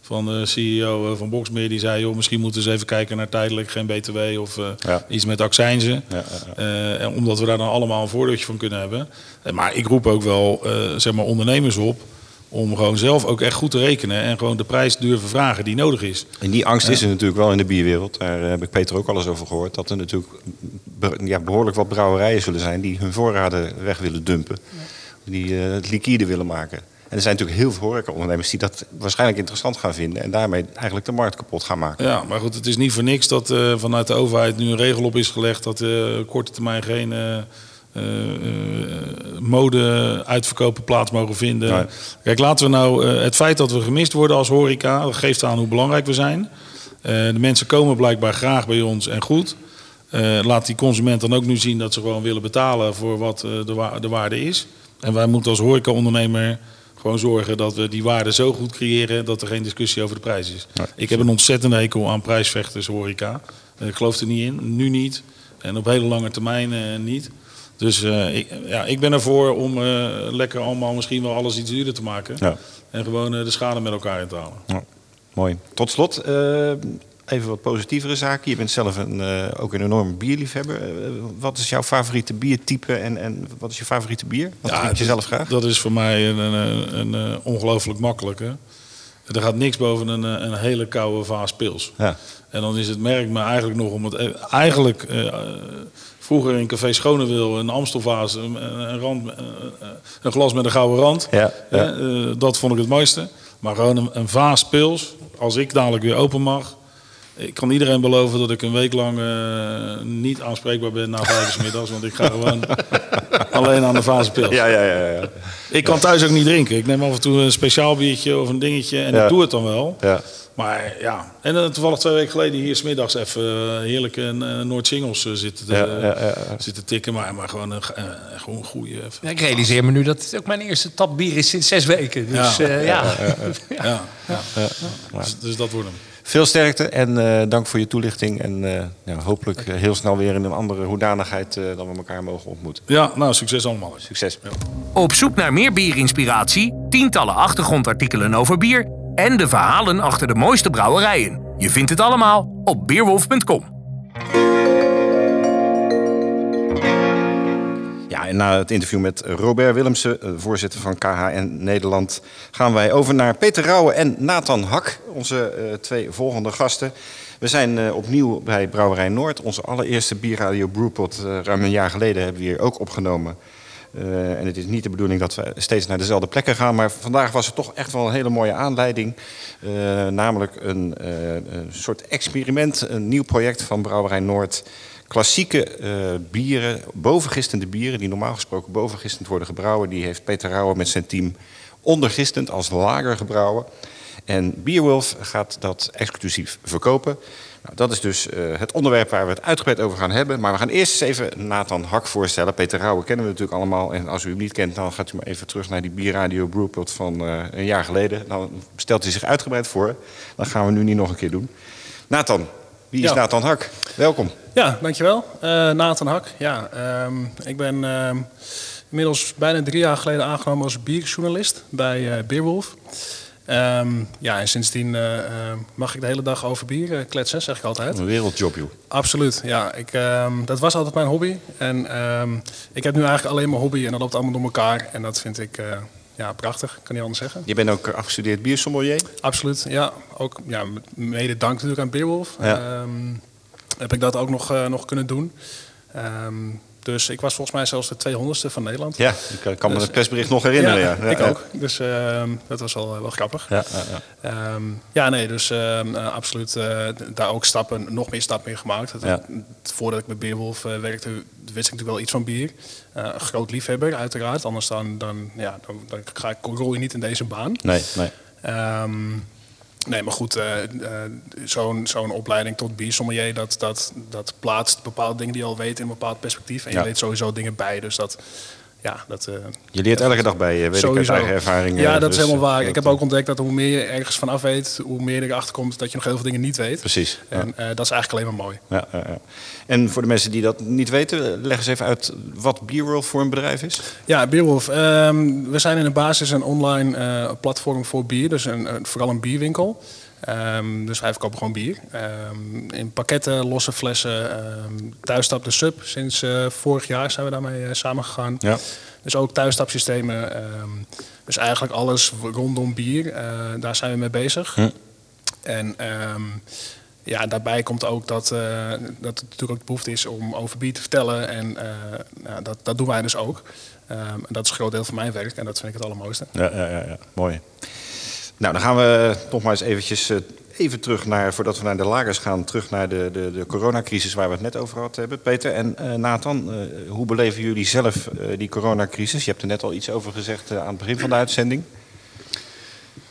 van de CEO van Boxmeer. Die zei, joh, misschien moeten ze even kijken naar tijdelijk geen BTW of uh, ja. iets met accijnzen. Ja, ja, uh, omdat we daar dan allemaal een voordeeltje van kunnen hebben. Maar ik roep ook wel uh, zeg maar ondernemers op om gewoon zelf ook echt goed te rekenen en gewoon de prijs durven vragen die nodig is. En die angst is er natuurlijk wel in de bierwereld. Daar heb ik Peter ook alles over gehoord. Dat er natuurlijk ja, behoorlijk wat brouwerijen zullen zijn die hun voorraden weg willen dumpen. Die het liquide willen maken. En er zijn natuurlijk heel veel horecaondernemers die dat waarschijnlijk interessant gaan vinden. En daarmee eigenlijk de markt kapot gaan maken. Ja, maar goed, het is niet voor niks dat uh, vanuit de overheid nu een regel op is gelegd dat uh, korte termijn geen uh, mode-uitverkopen plaats mogen vinden. Kijk, laten we nou het feit dat we gemist worden als horeca, dat geeft aan hoe belangrijk we zijn. de mensen komen blijkbaar graag bij ons en goed. laat die consument dan ook nu zien dat ze gewoon willen betalen voor wat de, wa de waarde is. En wij moeten als horecaondernemer gewoon zorgen dat we die waarde zo goed creëren dat er geen discussie over de prijs is. Ik heb een ontzettende hekel aan prijsvechters horeca. Ik geloof er niet in, nu niet. En op hele lange termijn uh, niet. Dus uh, ik, ja, ik ben ervoor om uh, lekker allemaal misschien wel alles iets duurder te maken. Ja. En gewoon de schade met elkaar in te halen. Ja. Mooi. Tot slot, even wat positievere zaken. Je bent zelf een, uh, ook een enorme bierliefhebber. Uh, wat is jouw favoriete biertype en, en wat is je favoriete bier? Wat ja, drink je zelf graag? Dat is voor mij een, een, een, een ongelooflijk makkelijke. Er gaat niks boven een, een hele koude vaas pils. Ja. En dan is het merk me eigenlijk nog om het... E- eigenlijk... Uh, vroeger in Café Schonewil een Amstelvaas, een, een, rand, een, glas met een gouden rand. Ja, ja. dat vond ik het mooiste. Maar gewoon een, een vaas pils, als ik dadelijk weer open mag, ik kan iedereen beloven dat ik een week lang uh, niet aanspreekbaar ben na vijf uur middags. Want ik ga gewoon alleen aan de fase pils. Ja, ja, ja, ja. Ik kan thuis ook niet drinken. Ik neem af en toe een speciaal biertje of een dingetje en ja. ik doe het dan wel. Ja. Maar ja, en dan toevallig twee weken geleden hier smiddags even uh, heerlijk een uh, Noord-Singles uh, zitten, te, ja, ja, ja, zitten tikken. Maar, maar gewoon een, gewoon een goede... Ja, ik realiseer me nu dat het ook mijn eerste tap bier is sinds zes weken. Dus ja, ja. ja. Dus, dus, dat wordt hem. Veel sterkte en eh, dank voor je toelichting. En eh, ja, hopelijk eh, heel snel weer in een andere hoedanigheid eh, dan we elkaar mogen ontmoeten. Ja, nou, succes allemaal. Succes. Op zoek naar meer bierinspiratie, tientallen achtergrondartikelen over bier en de verhalen achter de mooiste brouwerijen. Je vindt het allemaal op beerwolf.com. Na het interview met Robert Willemsen, eh, voorzitter van KHN Nederland, gaan wij over naar Peter Rauwe en Nathan Hak, onze eh, twee volgende gasten. We zijn eh, opnieuw bij Brouwerij Noord. Onze allereerste bierradio Brewpot, ruim een jaar geleden, hebben we hier ook opgenomen. En het is niet de bedoeling dat we steeds naar dezelfde plekken gaan. Maar vandaag was het toch echt wel een hele mooie aanleiding. Namelijk een, een soort experiment, een nieuw project van Brouwerij Noord. Klassieke eh, bieren, bovengistende bieren, die normaal gesproken bovengistend worden gebrouwen. Die heeft Peter Rauwe met zijn team ondergistend als lager gebrouwen. En Beerwolf gaat dat exclusief verkopen. Nou, dat is dus eh, het onderwerp waar we het uitgebreid over gaan hebben. Maar we gaan eerst eens even Nathan Hak voorstellen. Peter Rauwe kennen we natuurlijk allemaal. En als u hem niet kent, dan gaat u maar even terug naar die Bierradio Brewpot van eh, een jaar geleden. Dan stelt hij zich uitgebreid voor. Dat gaan we nu niet nog een keer doen. Nathan, wie is Ja. Nathan Hak? Welkom. Ja, dankjewel. Eh Nathan Hak. Ja, ehm, ik ben ehm, inmiddels bijna drie jaar geleden aangenomen als bierjournalist bij eh Beerwolf. Ehm, ja, en sindsdien eh, mag ik de hele dag over bier kletsen, zeg ik altijd. Een wereldjob, joh. Absoluut, ja. Ik, dat was altijd mijn hobby. En ik heb nu eigenlijk alleen mijn hobby en dat loopt allemaal door elkaar. En dat vind ik ja, prachtig, kan niet anders zeggen. Je bent ook afgestudeerd biersommelier. Absoluut, ja. Ook ja, mede dank natuurlijk aan Beerwolf. Ja. Ehm, heb ik dat ook nog, eh, nog kunnen doen. Ehm, dus ik was volgens mij zelfs de 200ste van Nederland. Ja, ik kan- me Dus- het persbericht nog herinneren. Ja, ik ja. ook. Dus ehm, dat was wel, wel grappig. Ja, ja, ja. Ehm, ja, nee, dus ehm, eh, absoluut eh, daar ook stappen, nog meer stappen in gemaakt. Dat-. Voordat ik met Beerwolf eh, werkte, wist ik natuurlijk wel iets van bier. Eh, groot liefhebber, uiteraard. Anders dan, dan, ja, dan, dan ga ik, rol je niet in deze baan. Nee, nee. Nee, maar goed, eh, eh, zo'n zo'n opleiding tot biersommelier, dat, dat, dat plaatst bepaalde dingen die je al weet in een bepaald perspectief. En Ja. je weet sowieso dingen bij, dus dat, ja, dat... eh, Je leert elke dag bij je, weet ik uit eigen ervaring. Ja, dat is dus, helemaal waar. Ik heb ook ontdekt dat hoe meer je ergens vanaf weet, hoe meer je erachter komt dat je nog heel veel dingen niet weet. Precies. En dat is eigenlijk alleen maar mooi. Ja, ja, ja. En voor de mensen die dat niet weten, leg eens even uit wat Beerworld voor een bedrijf is. Ja, Beerwolf. ehm, we zijn in de basis een online eh, platform voor bier, dus een, vooral een bierwinkel. Ehm, dus wij verkopen gewoon bier. Ehm, in pakketten, losse flessen. thuisstap de sub. Sinds eh, vorig jaar zijn we daarmee eh, samengegaan. Ja. Dus ook thuisstapsystemen. dus eigenlijk alles rondom bier. daar zijn we mee bezig. Hm. En ja, daarbij komt ook dat, eh, dat er natuurlijk ook behoefte is om over bier te vertellen. En nou, dat, dat doen wij dus ook. Ehm, en dat is een groot deel van mijn werk en dat vind ik het allermooiste. Ja, ja, ja, ja. mooi. Nou, dan gaan we nog maar eens eventjes eh, even terug naar, voordat we naar de lagers gaan, terug naar de, de, de coronacrisis waar we het net over gehad hebben. Peter en Nathan, hoe beleven jullie zelf die coronacrisis? Je hebt er net al iets over gezegd aan het begin van de uitzending.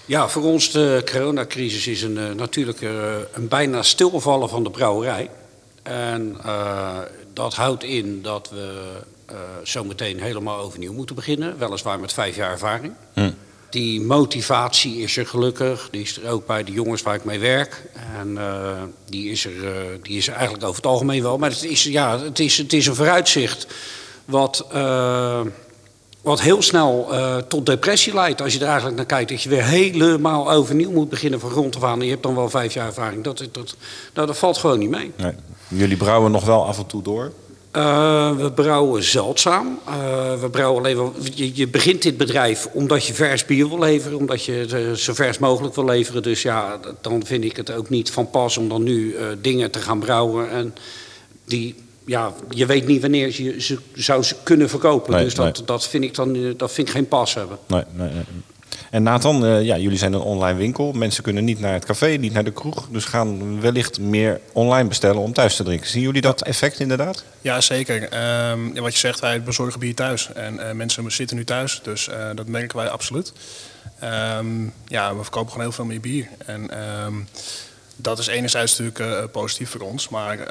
Ja, voor ons de coronacrisis is een, eh, natuurlijk eh, een bijna stilvallen van de brouwerij. En eh, dat houdt in dat we eh, zometeen helemaal overnieuw moeten beginnen. Weliswaar met vijf jaar ervaring. Die motivatie is er gelukkig. Die is er ook bij de jongens waar ik mee werk. En die, is er, die is er eigenlijk over het algemeen wel. Maar het is, ja, het is, het is een vooruitzicht wat... wat heel snel eh, tot depressie leidt. Als je er eigenlijk naar kijkt, dat je weer helemaal overnieuw moet beginnen van grond af aan. En je hebt dan wel vijf jaar ervaring. Dat, dat, nou, dat valt gewoon niet mee. Nee. Jullie brouwen nog wel af en toe door. Eh, we brouwen zeldzaam. Eh, we brouwen alleen wel, je, je begint dit bedrijf omdat je vers bier wil leveren, omdat je het zo vers mogelijk wil leveren. Dus ja, dan vind ik het ook niet van pas om dan nu dingen te gaan brouwen. En die, ja, je weet niet wanneer je ze zou ze kunnen verkopen. Nee, dus dat, nee. dat vind ik dan eh, dat vind ik geen pas hebben. Nee, nee, nee. En Nathan, eh, ja, jullie zijn een online winkel. Mensen kunnen niet naar het café, niet naar de kroeg. Dus gaan wellicht meer online bestellen om thuis te drinken. Zien jullie dat effect inderdaad? Ja, zeker. Ehm, ja, wat je zegt, wij bezorgen bier thuis. En eh, mensen zitten nu thuis, dus eh, dat merken wij absoluut. Ehm, ja, we verkopen gewoon heel veel meer bier. En ehm, dat is enerzijds natuurlijk eh, positief voor ons. Maar eh,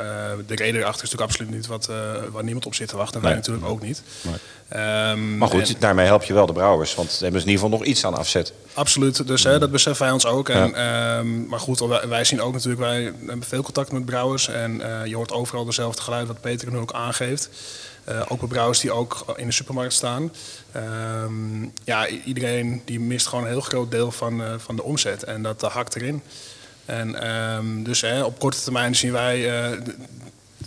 de reden erachter is natuurlijk absoluut niet wat, eh, waar niemand op zit te wachten. En wij natuurlijk ook niet. Nee. Ehm, Maar goed, en- daarmee help je wel de brouwers. Want dan hebben ze in ieder geval nog iets aan afzet. Absoluut, dus hè, dat beseffen wij ons ook. En, ehm, maar goed, wij, zien ook natuurlijk, wij hebben veel contact met brouwers. En eh, je hoort overal dezelfde geluid wat Peter nu ook aangeeft. Eh, ook bij brouwers die ook in de supermarkt staan. Ehm, ja, iedereen die mist gewoon een heel groot deel van, eh, van de omzet. En dat hakt erin. En dus dus hè, op korte termijn zien wij... eh,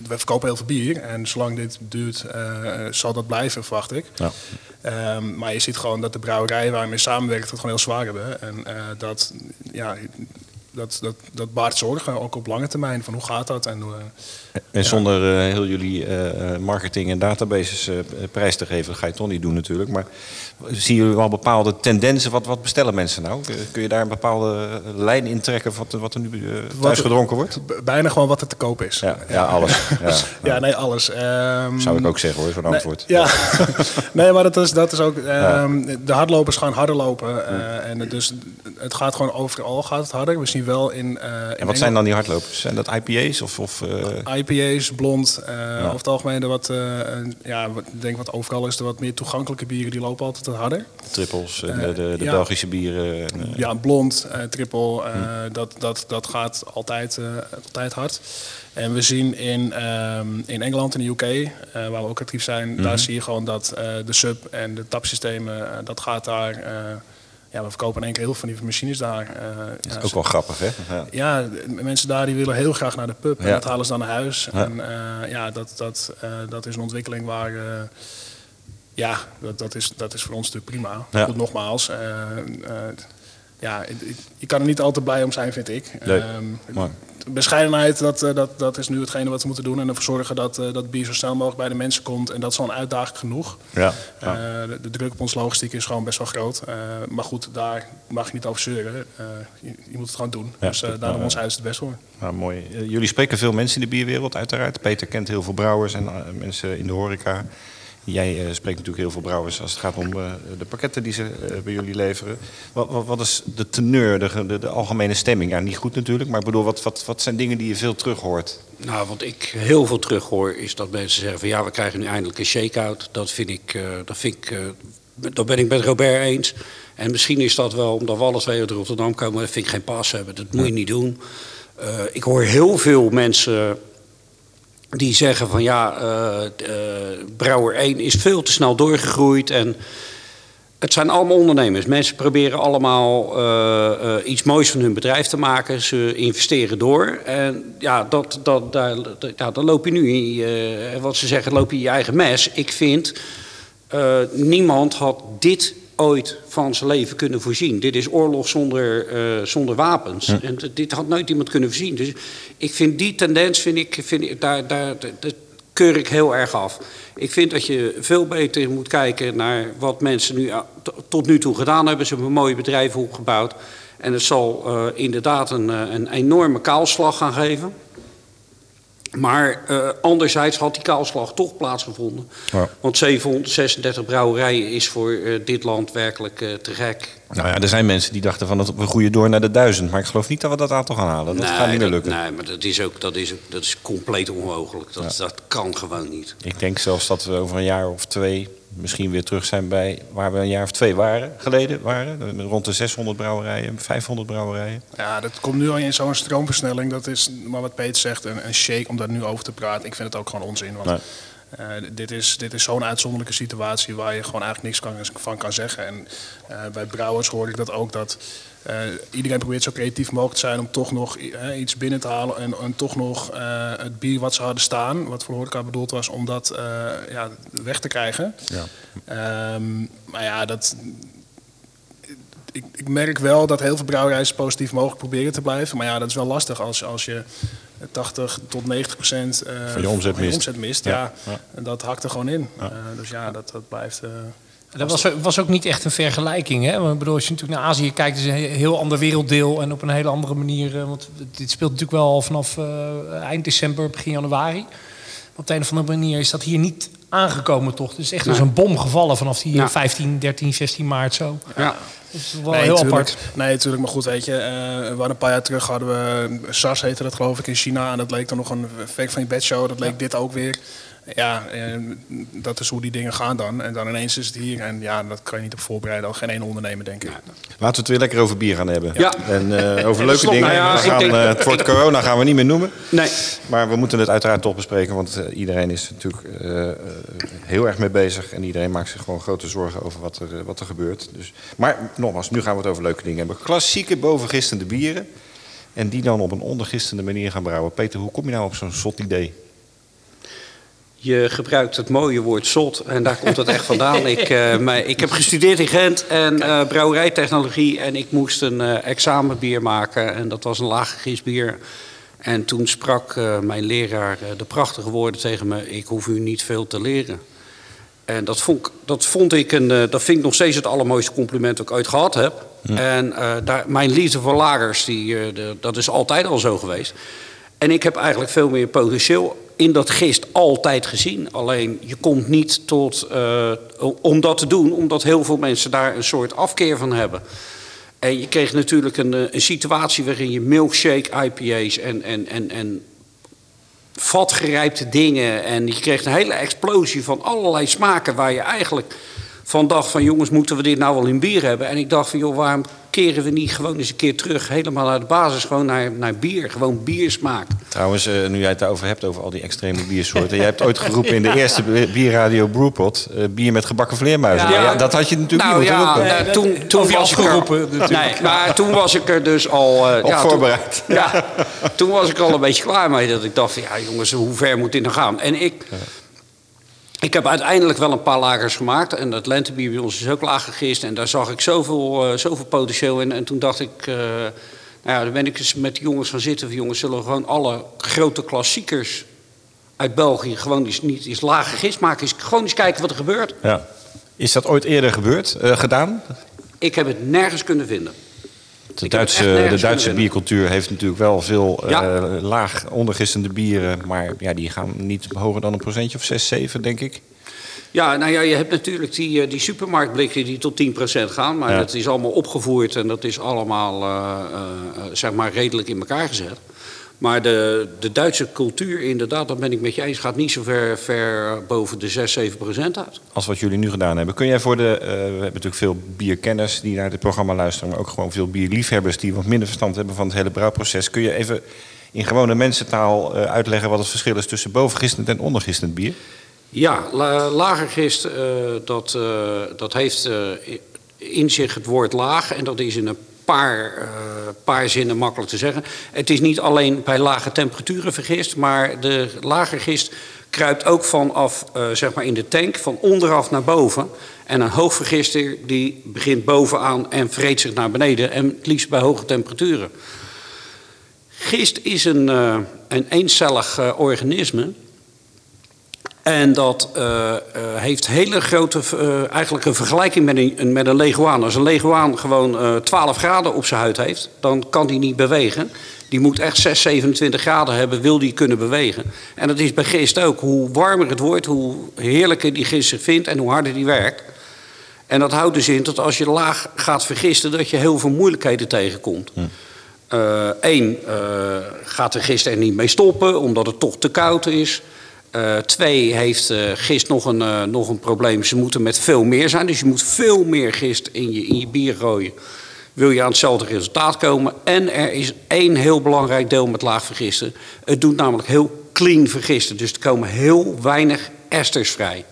we verkopen heel veel bier en zolang dit duurt, eh, zal dat blijven, verwacht ik. Ja. Ehm, maar je ziet gewoon dat de brouwerijen waar we mee samenwerken het gewoon heel zwaar hebben. En eh, dat, ja, dat, dat, dat baart zorgen, ook op lange termijn. Van hoe gaat dat? En, hoe, En zonder eh, heel jullie eh, marketing en databases eh, prijs te geven, dat ga je toch niet doen natuurlijk. Maar zien jullie wel bepaalde tendensen? Wat, wat bestellen mensen nou? Kun- je daar een bepaalde eh, lijn in trekken wat, wat er nu eh, thuis er- gedronken wordt? bijna gewoon wat er te koop is. Ja, ja alles. Ja. Ja, nee, alles. Ehm, Zou ik ook zeggen hoor, zo'n nee, antwoord. Ja, nee, maar dat is, dat is ook. ehm, De hardlopers gaan harder lopen. eh, en dus het gaat gewoon overal gaat het harder. We zien wel in. eh, in En wat zijn dan die hardlopers? Zijn dat IPA's of... of eh, IPA's, blond, eh over het algemeen de wat, eh, ja, ik denk wat overal is, de wat meer toegankelijke bieren, die lopen altijd wat harder. trippels Eh, de, de, de ja. Belgische bieren? En, Ja, blond, triple, eh, dat, dat, dat gaat altijd, altijd hard. En we zien in, ehm, in Engeland en de UK, waar we ook actief zijn, daar zie je gewoon dat de sub en de tapsystemen, eh, dat gaat daar. Ja, we verkopen in één keer heel veel van die machines daar. eh, ja, ook wel grappig hè? Ja. mensen daar die willen heel graag naar de pub. En dat halen ze dan naar huis. Ja. En eh, ja, dat, dat, eh, dat is een ontwikkeling waar... ja, dat, dat, is, dat is voor ons natuurlijk prima. Goed, nogmaals. Ja, je kan er niet altijd blij om zijn, vind ik. Nee, Ehm, bescheidenheid, dat, eh, dat, dat is nu hetgene wat we moeten doen. En ervoor zorgen dat, eh, dat bier zo snel mogelijk bij de mensen komt. En dat is al een uitdaging genoeg. Ja, Eh, de, de druk op ons logistiek is gewoon best wel groot. Maar goed, daar mag je niet over zeuren. Je, je moet het gewoon doen. Ja, dus daarom ons huis het best voor. Nou, mooi. Jullie spreken veel mensen in de bierwereld, uiteraard. Peter kent heel veel brouwers en mensen in de horeca. Jij eh, spreekt natuurlijk heel veel brouwers als het gaat om eh, de pakketten die ze eh, bij jullie leveren. Wat, wat, wat is de teneur, de, de, de algemene stemming? Ja, niet goed natuurlijk, maar ik bedoel, wat, wat, wat zijn dingen die je veel terug hoort? Nou, wat ik heel veel terug hoor is dat mensen zeggen van ja, we krijgen nu eindelijk een shake-out. Dat vind ik, dat vind ik, dat ben ik met Robert eens. En misschien is dat wel omdat we alle twee uit Rotterdam komen, dat vind ik geen pas hebben. Dat moet je niet doen. Ik hoor heel veel mensen die zeggen van ja, eh, eh, Brouwer 1 is veel te snel doorgegroeid en het zijn allemaal ondernemers. Mensen proberen allemaal eh, iets moois van hun bedrijf te maken. Ze investeren door. En ja, dat, dat, daar, ja, dan loop je nu, in, wat ze zeggen, loop je in je eigen mes. Ik vind, niemand had dit ooit van zijn leven kunnen voorzien. Dit is oorlog zonder, eh, zonder wapens. En dit had nooit iemand kunnen voorzien. Dus ik vind die tendens, vind ik, vind ik, daar, daar, dat- keur ik heel erg af. Ik vind dat je veel beter moet kijken naar wat mensen nu a- t- tot nu toe gedaan hebben. Ze hebben mooie bedrijven opgebouwd. En het zal eh, inderdaad een, eh, een enorme kaalslag gaan geven. Maar eh, anderzijds had die kaalslag toch plaatsgevonden. Ja. Want 736 brouwerijen is voor eh, dit land werkelijk eh, te gek. Nou ja, er zijn mensen die dachten van dat we groeien door naar de duizend. Maar ik geloof niet dat we dat aantal gaan halen. Dat gaat niet meer dat- lukken. Nee, maar dat is ook dat is, dat is compleet onmogelijk. Dat, dat kan gewoon niet. Ik denk zelfs dat we over een jaar of twee misschien weer terug zijn bij waar we een jaar of twee waren, geleden waren. Rond de 600 brouwerijen, 500 brouwerijen. Ja, dat komt nu al in zo'n stroomversnelling. Dat is maar wat Peter zegt, een, een shake om daar nu over te praten. Ik vind het ook gewoon onzin. Want Nee. eh, dit is, dit is zo'n uitzonderlijke situatie waar je gewoon eigenlijk niks kan, van kan zeggen. En eh, bij brouwers hoor ik dat ook dat eh, iedereen probeert zo creatief mogelijk te zijn om toch nog eh, iets binnen te halen. En, en toch nog eh, het bier wat ze hadden staan, wat voor horeca bedoeld was, om dat ja, weg te krijgen. Ja. Ehm, maar ja, dat, ik, ik merk wel dat heel veel brouwerijen zo positief mogelijk proberen te blijven. Maar ja, dat is wel lastig als, als je 80 tot 90 procent Van je omzet mist. omzet mist. Ja. En dat hakt er gewoon in. Dus ja, dat, dat blijft... Dat was, was ook niet echt een vergelijking. Hè? Want ik bedoel, als je natuurlijk naar Azië kijkt, is het een heel ander werelddeel en op een hele andere manier. eh, Want dit speelt natuurlijk wel al vanaf eh, eind december, begin januari. Op de een of andere manier is dat hier niet aangekomen toch. Het is echt als een bom gevallen vanaf die Ja. 15, 13, 16 maart zo. Ja. Dat is wel Nee, heel tuurlijk. apart. Nee, natuurlijk. Maar goed, weet je, eh, we hadden een paar jaar terug hadden we SARS heette dat geloof ik in China. En dat leek dan nog een fake van je bedshow. Dat leek dit ook weer. Ja, eh, dat is hoe die dingen gaan dan. En dan ineens is het hier. En ja, dat kan je niet op voorbereiden. Al geen één ondernemer, denk ik. Laten we het weer lekker over bier gaan hebben. Ja. En eh, over En leuke dingen. nou ja, gaan, denk- eh, het woord corona gaan we niet meer noemen. Nee. Maar we moeten het uiteraard toch bespreken, want iedereen is natuurlijk heel erg mee bezig. En iedereen maakt zich gewoon grote zorgen over wat er, wat er gebeurt. Dus, maar nogmaals, nu gaan we het over leuke dingen hebben. Klassieke bovengistende bieren. En die dan op een ondergistende manier gaan brouwen. Peter, hoe kom je nou op zo'n zot idee? Je gebruikt het mooie woord zot en daar komt het echt vandaan. Ik, mij- ik heb gestudeerd in Gent en eh, brouwerijtechnologie en ik moest een eh, examenbier maken en dat was een laaggegisbier. En toen sprak mijn leraar de prachtige woorden tegen me: Ik hoef u niet veel te leren. En dat vond, ik- dat vond ik een, dat vind ik nog steeds het allermooiste compliment dat ik ooit gehad heb. En daar, mijn liefde voor lagers, die, de- dat is altijd al zo geweest. En ik heb eigenlijk veel meer potentieel in dat gist altijd gezien. Alleen je komt niet tot, eh, om dat te doen, omdat heel veel mensen daar een soort afkeer van hebben. En je kreeg natuurlijk een, eh, een situatie waarin je milkshake IPA's en, en, en, en vatgerijpte dingen. En je kreeg een hele explosie van allerlei smaken waar je eigenlijk van dacht van jongens, moeten we dit nou wel in bier hebben? En ik dacht van joh, waarom keren we niet gewoon eens een keer terug helemaal naar de basis, gewoon naar, naar bier, gewoon biersmaak. Trouwens, eh, nu jij het daarover hebt, over al die extreme biersoorten. Jij hebt ooit geroepen in de eerste bierradio Brewpot... eh, bier met gebakken vleermuizen. Ja. Dat had je natuurlijk Nou niet moeten ja, roepen. eh, toen, toen Of je was ik er, afgeroepen, natuurlijk. Nee, maar toen was ik er dus al... eh, Op ja, toen- voorbereid. ja, toen was ik al een beetje klaar mee. Dat ik dacht van, ja jongens, hoe ver moet dit nou gaan? En ik... Ik heb uiteindelijk wel een paar lagers gemaakt. En dat lentebier bij ons is ook laag gegist. En daar zag ik zoveel, eh, zoveel potentieel in. En toen dacht ik... eh, nou ja, daar ben ik eens met de jongens gaan zitten. Van, jongens, zullen we gewoon alle grote klassiekers uit België... gewoon eens niet eens laag gegist maken? Eens, gewoon eens kijken wat er gebeurt. Ja. Is dat ooit eerder gebeurd, eh, gedaan? Ik heb het nergens kunnen vinden. De Duitse, de Duitse biercultuur heeft natuurlijk wel veel eh, Ja. laag ondergistende bieren. Maar ja, die gaan niet hoger dan een procentje of 6, 7, denk ik. Ja, nou ja, je hebt natuurlijk die, eh, die supermarktblikken die tot 10% gaan. Maar Ja. dat is allemaal opgevoerd en dat is allemaal eh, eh, eh, zeg maar redelijk in elkaar gezet. Maar de, de Duitse cultuur, inderdaad, dat ben ik met je eens, gaat niet zo ver, ver boven de 6, 7% uit. Als wat jullie nu gedaan hebben. Kun jij voor de. eh, we hebben natuurlijk veel bierkenners die naar dit programma luisteren. Maar ook gewoon veel bierliefhebbers die wat minder verstand hebben van het hele brouwproces. Kun je even in gewone mensentaal eh, uitleggen wat het verschil is tussen bovengistend en ondergistend bier? Ja, la, lagergist, eh, dat, dat heeft in zich het woord laag. En dat is in een paar, eh, paar zinnen makkelijk te zeggen. Het is niet alleen bij lage temperaturen vergist, maar de lagergist kruipt ook vanaf, eh, zeg maar in de tank, van onderaf naar boven. En een hoogvergister die begint bovenaan en vreet zich naar beneden. En het liefst bij hoge temperaturen. Gist is een, eh, een eencellig organisme. En dat eh, eh, heeft hele grote, eh, eigenlijk een vergelijking met een, met een leguaan. Als een leguaan gewoon eh 12 graden op zijn huid heeft, dan kan die niet bewegen. Die moet echt 6, 27 graden hebben, wil die kunnen bewegen. En dat is bij gist ook. Hoe warmer het wordt, hoe heerlijker die gist zich vindt en hoe harder die werkt. En dat houdt dus in dat als je laag gaat vergisten, dat je heel veel moeilijkheden tegenkomt. Eén, gaat de gist er niet mee stoppen, omdat het toch te koud is. Eh, twee, heeft eh, gist nog een, eh, nog een probleem. Ze moeten met veel meer zijn. Dus je moet veel meer gist in je, in je bier gooien. Wil je aan hetzelfde resultaat komen. En er is één heel belangrijk deel met laag vergisten. Het doet namelijk heel clean vergisten. Dus er komen heel weinig esters vrij.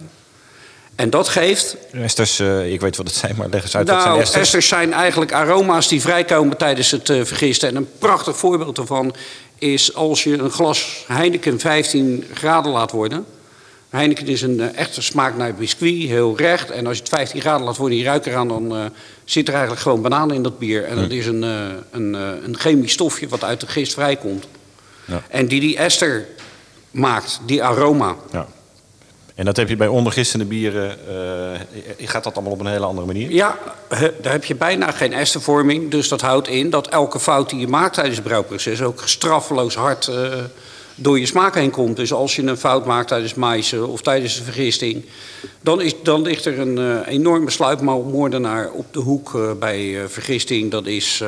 En dat geeft Esters, ik weet wat het zijn, maar leg eens uit wat nou, zijn esters. esters zijn eigenlijk aroma's die vrijkomen tijdens het eh, vergisten. En een prachtig voorbeeld daarvan is als je een glas Heineken 15 graden laat worden. Heineken is een eh, echte smaak naar biscuit, heel recht. En als je het 15 graden laat worden en je ruikt eraan, dan eh, zit er eigenlijk gewoon banaan in dat bier. En dat is een, eh, een, een chemisch stofje wat uit de gist vrijkomt. Ja. En die die ester maakt, die aroma. Ja. En dat heb je bij ondergistende bieren. eh, gaat dat allemaal op een hele andere manier? Ja, daar heb je bijna geen estervorming. Dus dat houdt in dat elke fout die je maakt tijdens het brouwproces ook straffeloos hard eh, door je smaak heen komt. Dus als je een fout maakt tijdens maaisen of tijdens de vergisting, dan, is, dan ligt er een uh, enorme sluipmoordenaar op de hoek bij vergisting. Dat is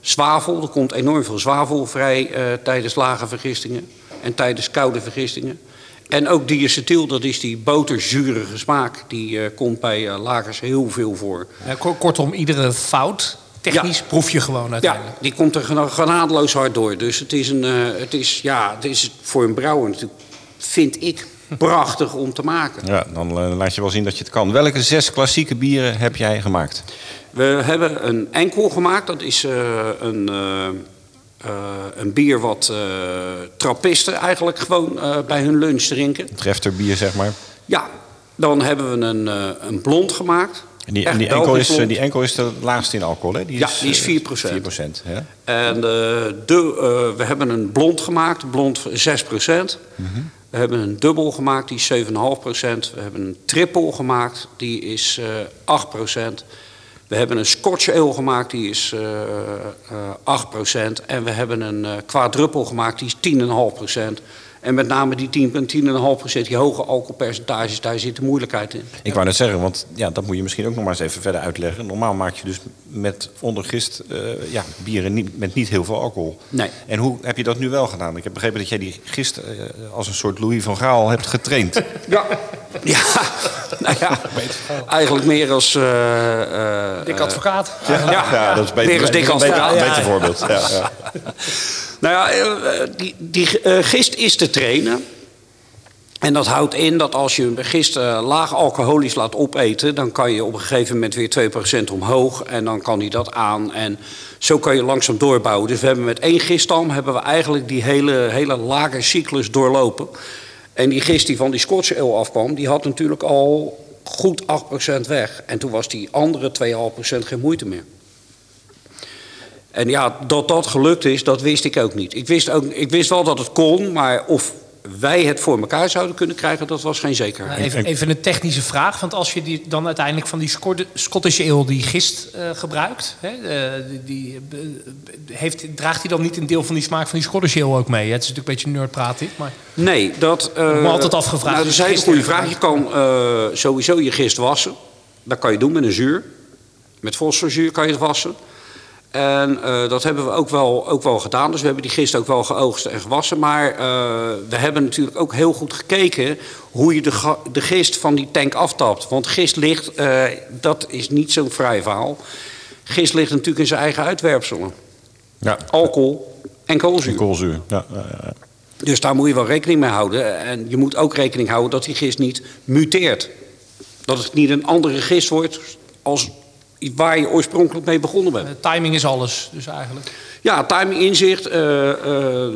zwavel. Er komt enorm veel zwavel vrij tijdens lage vergistingen en tijdens koude vergistingen. En ook diacetyl, dat is die boterzurige smaak, die komt bij lagers heel veel voor. kortom, iedere fout technisch ja. proef je gewoon uiteindelijk. Ja, die komt er genadeloos hard door. Dus het is, een, uh, het is, ja, het is voor een brouwer natuurlijk, vind ik, prachtig om te maken. Ja, dan uh, laat je wel zien dat je het kan. Welke zes klassieke bieren heb jij gemaakt? We hebben een enkel gemaakt. Dat is uh, een, een bier wat trappisten eigenlijk gewoon bij hun lunch drinken. Het refterbier, zeg maar. Ja, dan hebben we een, een blond gemaakt. En die, en die, enkel is, die enkel is de laagste in alcohol, hè? Die ja, is, die is 4 4 procent. Ja. En uh, de, uh, we hebben een blond gemaakt, blond 6 procent. Mm -hmm. We hebben een dubbel gemaakt, die is 7,5 procent. We hebben een triple gemaakt, die is uh, 8 procent. We hebben een Scotch ale gemaakt, die is 8 procent. En we hebben een quadruppel gemaakt, die is 10,5 procent. En met name die 10, 10,5%, die hoge alcoholpercentages, daar zit de moeilijkheid in. Ik wou net zeggen, want ja, dat moet je misschien ook nog maar eens even verder uitleggen. Normaal maak je dus met ondergist uh, ja, bieren niet, met niet heel veel alcohol. Nee. En hoe heb je dat nu wel gedaan? Ik heb begrepen dat jij die gist uh, als een soort Louis van Gaal hebt getraind. ja, ja. nou ja, eigenlijk meer als... Uh, dik advocaat. Ja, ja, ja, dat is beter, meer als dik advocaat. Een beter, beter voorbeeld. Ja, ja. Nou ja, die, die uh, gist is te trainen. En dat houdt in dat als je een gist uh, laag alcoholisch laat opeten... dan kan je op een gegeven moment weer 2% omhoog. En dan kan hij dat aan. En zo kan je langzaam doorbouwen. Dus we hebben met één giststam hebben we eigenlijk die hele, hele lage cyclus doorlopen. En die gist die van die Scotch ale afkwam... die had natuurlijk al goed 8% weg. En toen was die andere 2,5% geen moeite meer. En ja, dat dat gelukt is, dat wist ik ook niet. Ik wist, ook, ik wist wel dat het kon, maar of wij het voor elkaar zouden kunnen krijgen, dat was geen zekerheid. Even, even een technische vraag, want als je die, dan uiteindelijk van die Scottish Ale die gist uh, gebruikt, hè, uh, die, die uh, heeft, draagt hij dan niet een deel van die smaak van die Scottish Ale ook mee? Het is natuurlijk een beetje nerdpraat dit, maar... Nee, dat... me altijd afgevraagd. Nou, dat is een hele goede vraag. Je kan sowieso je gist wassen. Dat kan je doen met een zuur. Met fosforzuur kan je het wassen. En uh, dat hebben we ook wel, ook wel gedaan. Dus we hebben die gist ook wel geoogst en gewassen. Maar uh, we hebben natuurlijk ook heel goed gekeken hoe je de, de gist van die tank aftapt. Want gist ligt, uh, dat is niet zo'n vrij verhaal. Gist ligt natuurlijk in zijn eigen uitwerpselen. Ja. Alcohol en koolzuur. En koolzuur, ja, ja, ja. Dus daar moet je wel rekening mee houden. En je moet ook rekening houden dat die gist niet muteert. Dat het niet een andere gist wordt als waar je oorspronkelijk mee begonnen bent. Uh, timing is alles, dus eigenlijk. Ja, timing, inzicht. Uh, uh,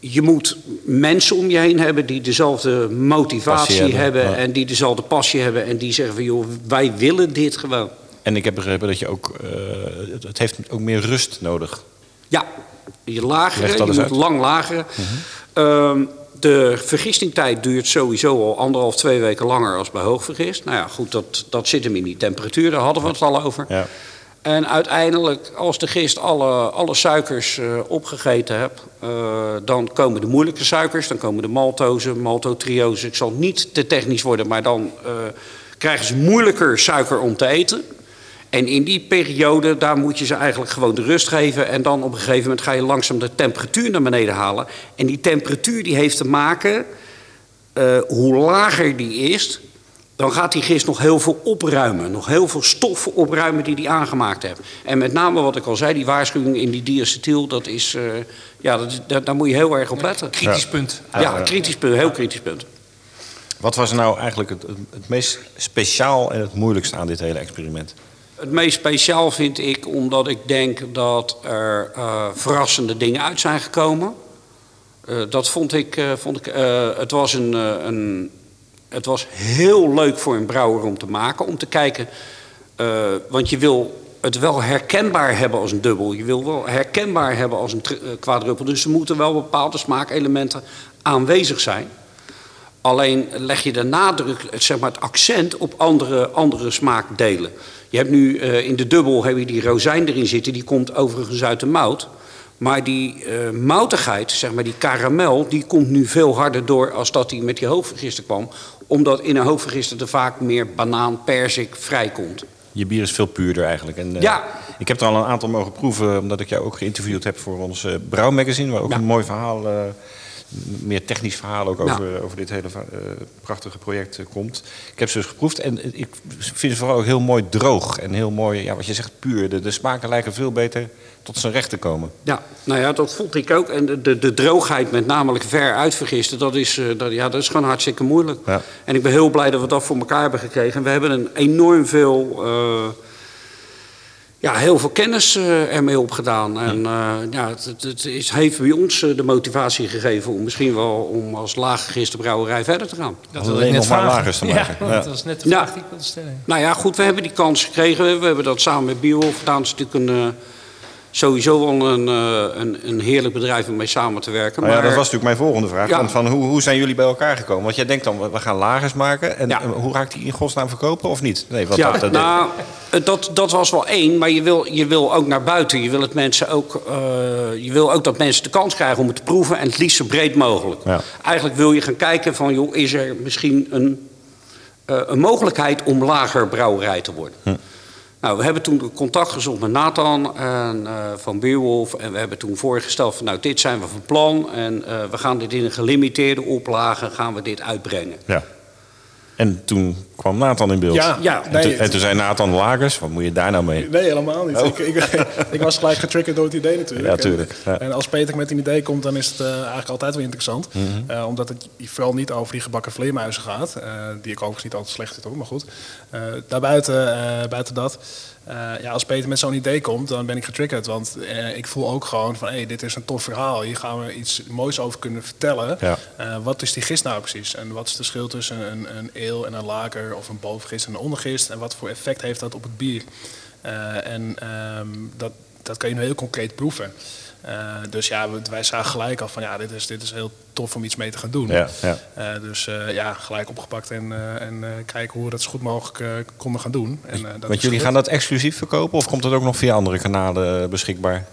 je moet mensen om je heen hebben die dezelfde motivatie hebben, hebben ja. en die dezelfde passie hebben en die zeggen van joh, wij willen dit gewoon. En ik heb begrepen dat je ook, het, het heeft ook meer rust nodig. Ja, je lageren, je moet uit. lang lageren. -huh. Uh, de vergistingtijd duurt sowieso al anderhalf, twee weken langer als bij hoogvergist. Nou ja, goed, dat, dat zit hem in die temperatuur, daar hadden we het al over. Ja. En uiteindelijk, als de gist alle, alle suikers uh, opgegeten hebt, uh, dan komen de moeilijke suikers, dan komen de maltose, maltotriose. Ik zal niet te technisch worden, maar dan uh, krijgen ze moeilijker suiker om te eten. En in die periode, daar moet je ze eigenlijk gewoon de rust geven. En dan op een gegeven moment ga je langzaam de temperatuur naar beneden halen. En die temperatuur die heeft te maken, uh, hoe lager die is... dan gaat die gist nog heel veel opruimen. Nog heel veel stoffen opruimen die die aangemaakt heeft. En met name wat ik al zei, die waarschuwing in die diacetyl... dat is, uh, ja, dat, dat, daar moet je heel erg op letten. Kritisch punt. Ja, ja, kritisch punt, heel kritisch punt. Wat was nou eigenlijk het, het meest speciaal en het moeilijkste aan dit hele experiment? Het meest speciaal vind ik omdat ik denk dat er uh, verrassende dingen uit zijn gekomen. Uh, dat vond ik. Uh, vond ik het, was een, een, het was heel leuk voor een brouwer om te maken. Om te kijken. want je wil het wel herkenbaar hebben als een dubbel. Je wil wel herkenbaar hebben als een quadruppel. Dus er moeten wel bepaalde smaakelementen aanwezig zijn. Alleen leg je de nadruk, zeg maar het accent op andere, andere smaakdelen. Je hebt nu uh, in de dubbel heb je die rozijn erin zitten, die komt overigens uit de mout. Maar die eh, moutigheid, zeg maar die karamel, die komt nu veel harder door als dat die met die hoofdvergister kwam. Omdat in een hoofdvergister er vaak meer banaan, perzik vrijkomt. Je bier is veel puurder eigenlijk. En, eh, Ja. Ik heb er al een aantal mogen proeven, omdat ik jou ook geïnterviewd heb voor ons eh brouwmagazine. Waar ook Ja. een mooi verhaal, eh, meer technisch verhaal ook Ja. over, over dit hele eh, prachtige project eh, komt. Ik heb ze dus geproefd en eh, ik vind ze vooral ook heel mooi droog. En heel mooi, ja, wat je zegt, puur. De, de smaken lijken veel beter tot zijn recht te komen. Ja, nou ja, dat vond ik ook. En de, de, de droogheid met namelijk ver uitvergisten, dat is, dat, ja, dat is gewoon hartstikke moeilijk. Ja. En ik ben heel blij dat we dat voor elkaar hebben gekregen. En we hebben een enorm veel, ja, heel veel kennis eh, ermee opgedaan. En eh, ja, het, het, is, heeft bij ons eh, de motivatie gegeven om misschien wel om als laaggegiste brouwerij verder te gaan. Dat Alleen wil ik net vragen. lagers te maken. Ja, Ja. dat was net de Ja. vraag die ik wilde stellen. Nou ja, goed, we hebben die kans gekregen. We hebben dat samen met Bierwolf gedaan. Het is natuurlijk een, eh, sowieso wel een, eh, een, een heerlijk bedrijf om mee samen te werken. Nou ja, maar- dat was natuurlijk mijn volgende vraag. Ja. Van, hoe, hoe zijn jullie bij elkaar gekomen? Want jij denkt dan, we- gaan lagers maken. En Ja. hoe raakt die in godsnaam verkopen of niet? Nee, want ja, dat, dat- nou, dat, dat was wel één, maar je wil, je wil ook naar buiten. Je wil, het mensen ook, eh, je wil ook dat mensen de kans krijgen om het te proeven en het liefst zo breed mogelijk. Eigenlijk wil je gaan kijken van, joh, is er misschien een, eh, een mogelijkheid om lager brouwerij te worden? Nou, we hebben toen contact gezocht met Nathan en, eh, van Beerwolf. En we hebben toen voorgesteld van, nou, dit zijn we van plan. En eh, we gaan dit in een gelimiteerde oplage, gaan we dit uitbrengen. ja. En toen kwam Nathan in beeld. Ja, Ja. En, nee, toen, en toen zei Nathan lagers, wat moet je daar nou mee? Nee, helemaal niet. Oh. Ik, ik, ik was gelijk getriggerd door het idee natuurlijk. Ja, tuurlijk, ja. En, als Peter met een idee komt, dan is het eh, eigenlijk altijd wel interessant. Mhm. Eh, omdat het vooral niet over die gebakken vleermuizen gaat. eh, die ik overigens niet altijd slecht vind hoor, maar goed. Eh, daarbuiten, eh, buiten dat. Eh, ja, als Peter met zo'n idee komt, dan ben ik getriggerd. Want eh, ik voel ook gewoon van, hé, hey, dit is een tof verhaal. Hier gaan we iets moois over kunnen vertellen. Ja. Eh, wat is die gist nou precies? En wat is het verschil tussen een, een eel en een lager of een bovengist en een ondergist? En wat voor effect heeft dat op het bier? En ehm, dat, dat kan je nu heel concreet proeven. Eh, dus ja, wij zagen gelijk al van ja, dit is, dit is heel tof om iets mee te gaan doen. Ja, ja. Eh, dus eh, ja, gelijk opgepakt en, eh, en eh, kijken hoe we dat zo goed mogelijk konden gaan doen. En, dat Want jullie gaan dat exclusief verkopen of komt dat ook nog via andere kanalen beschikbaar?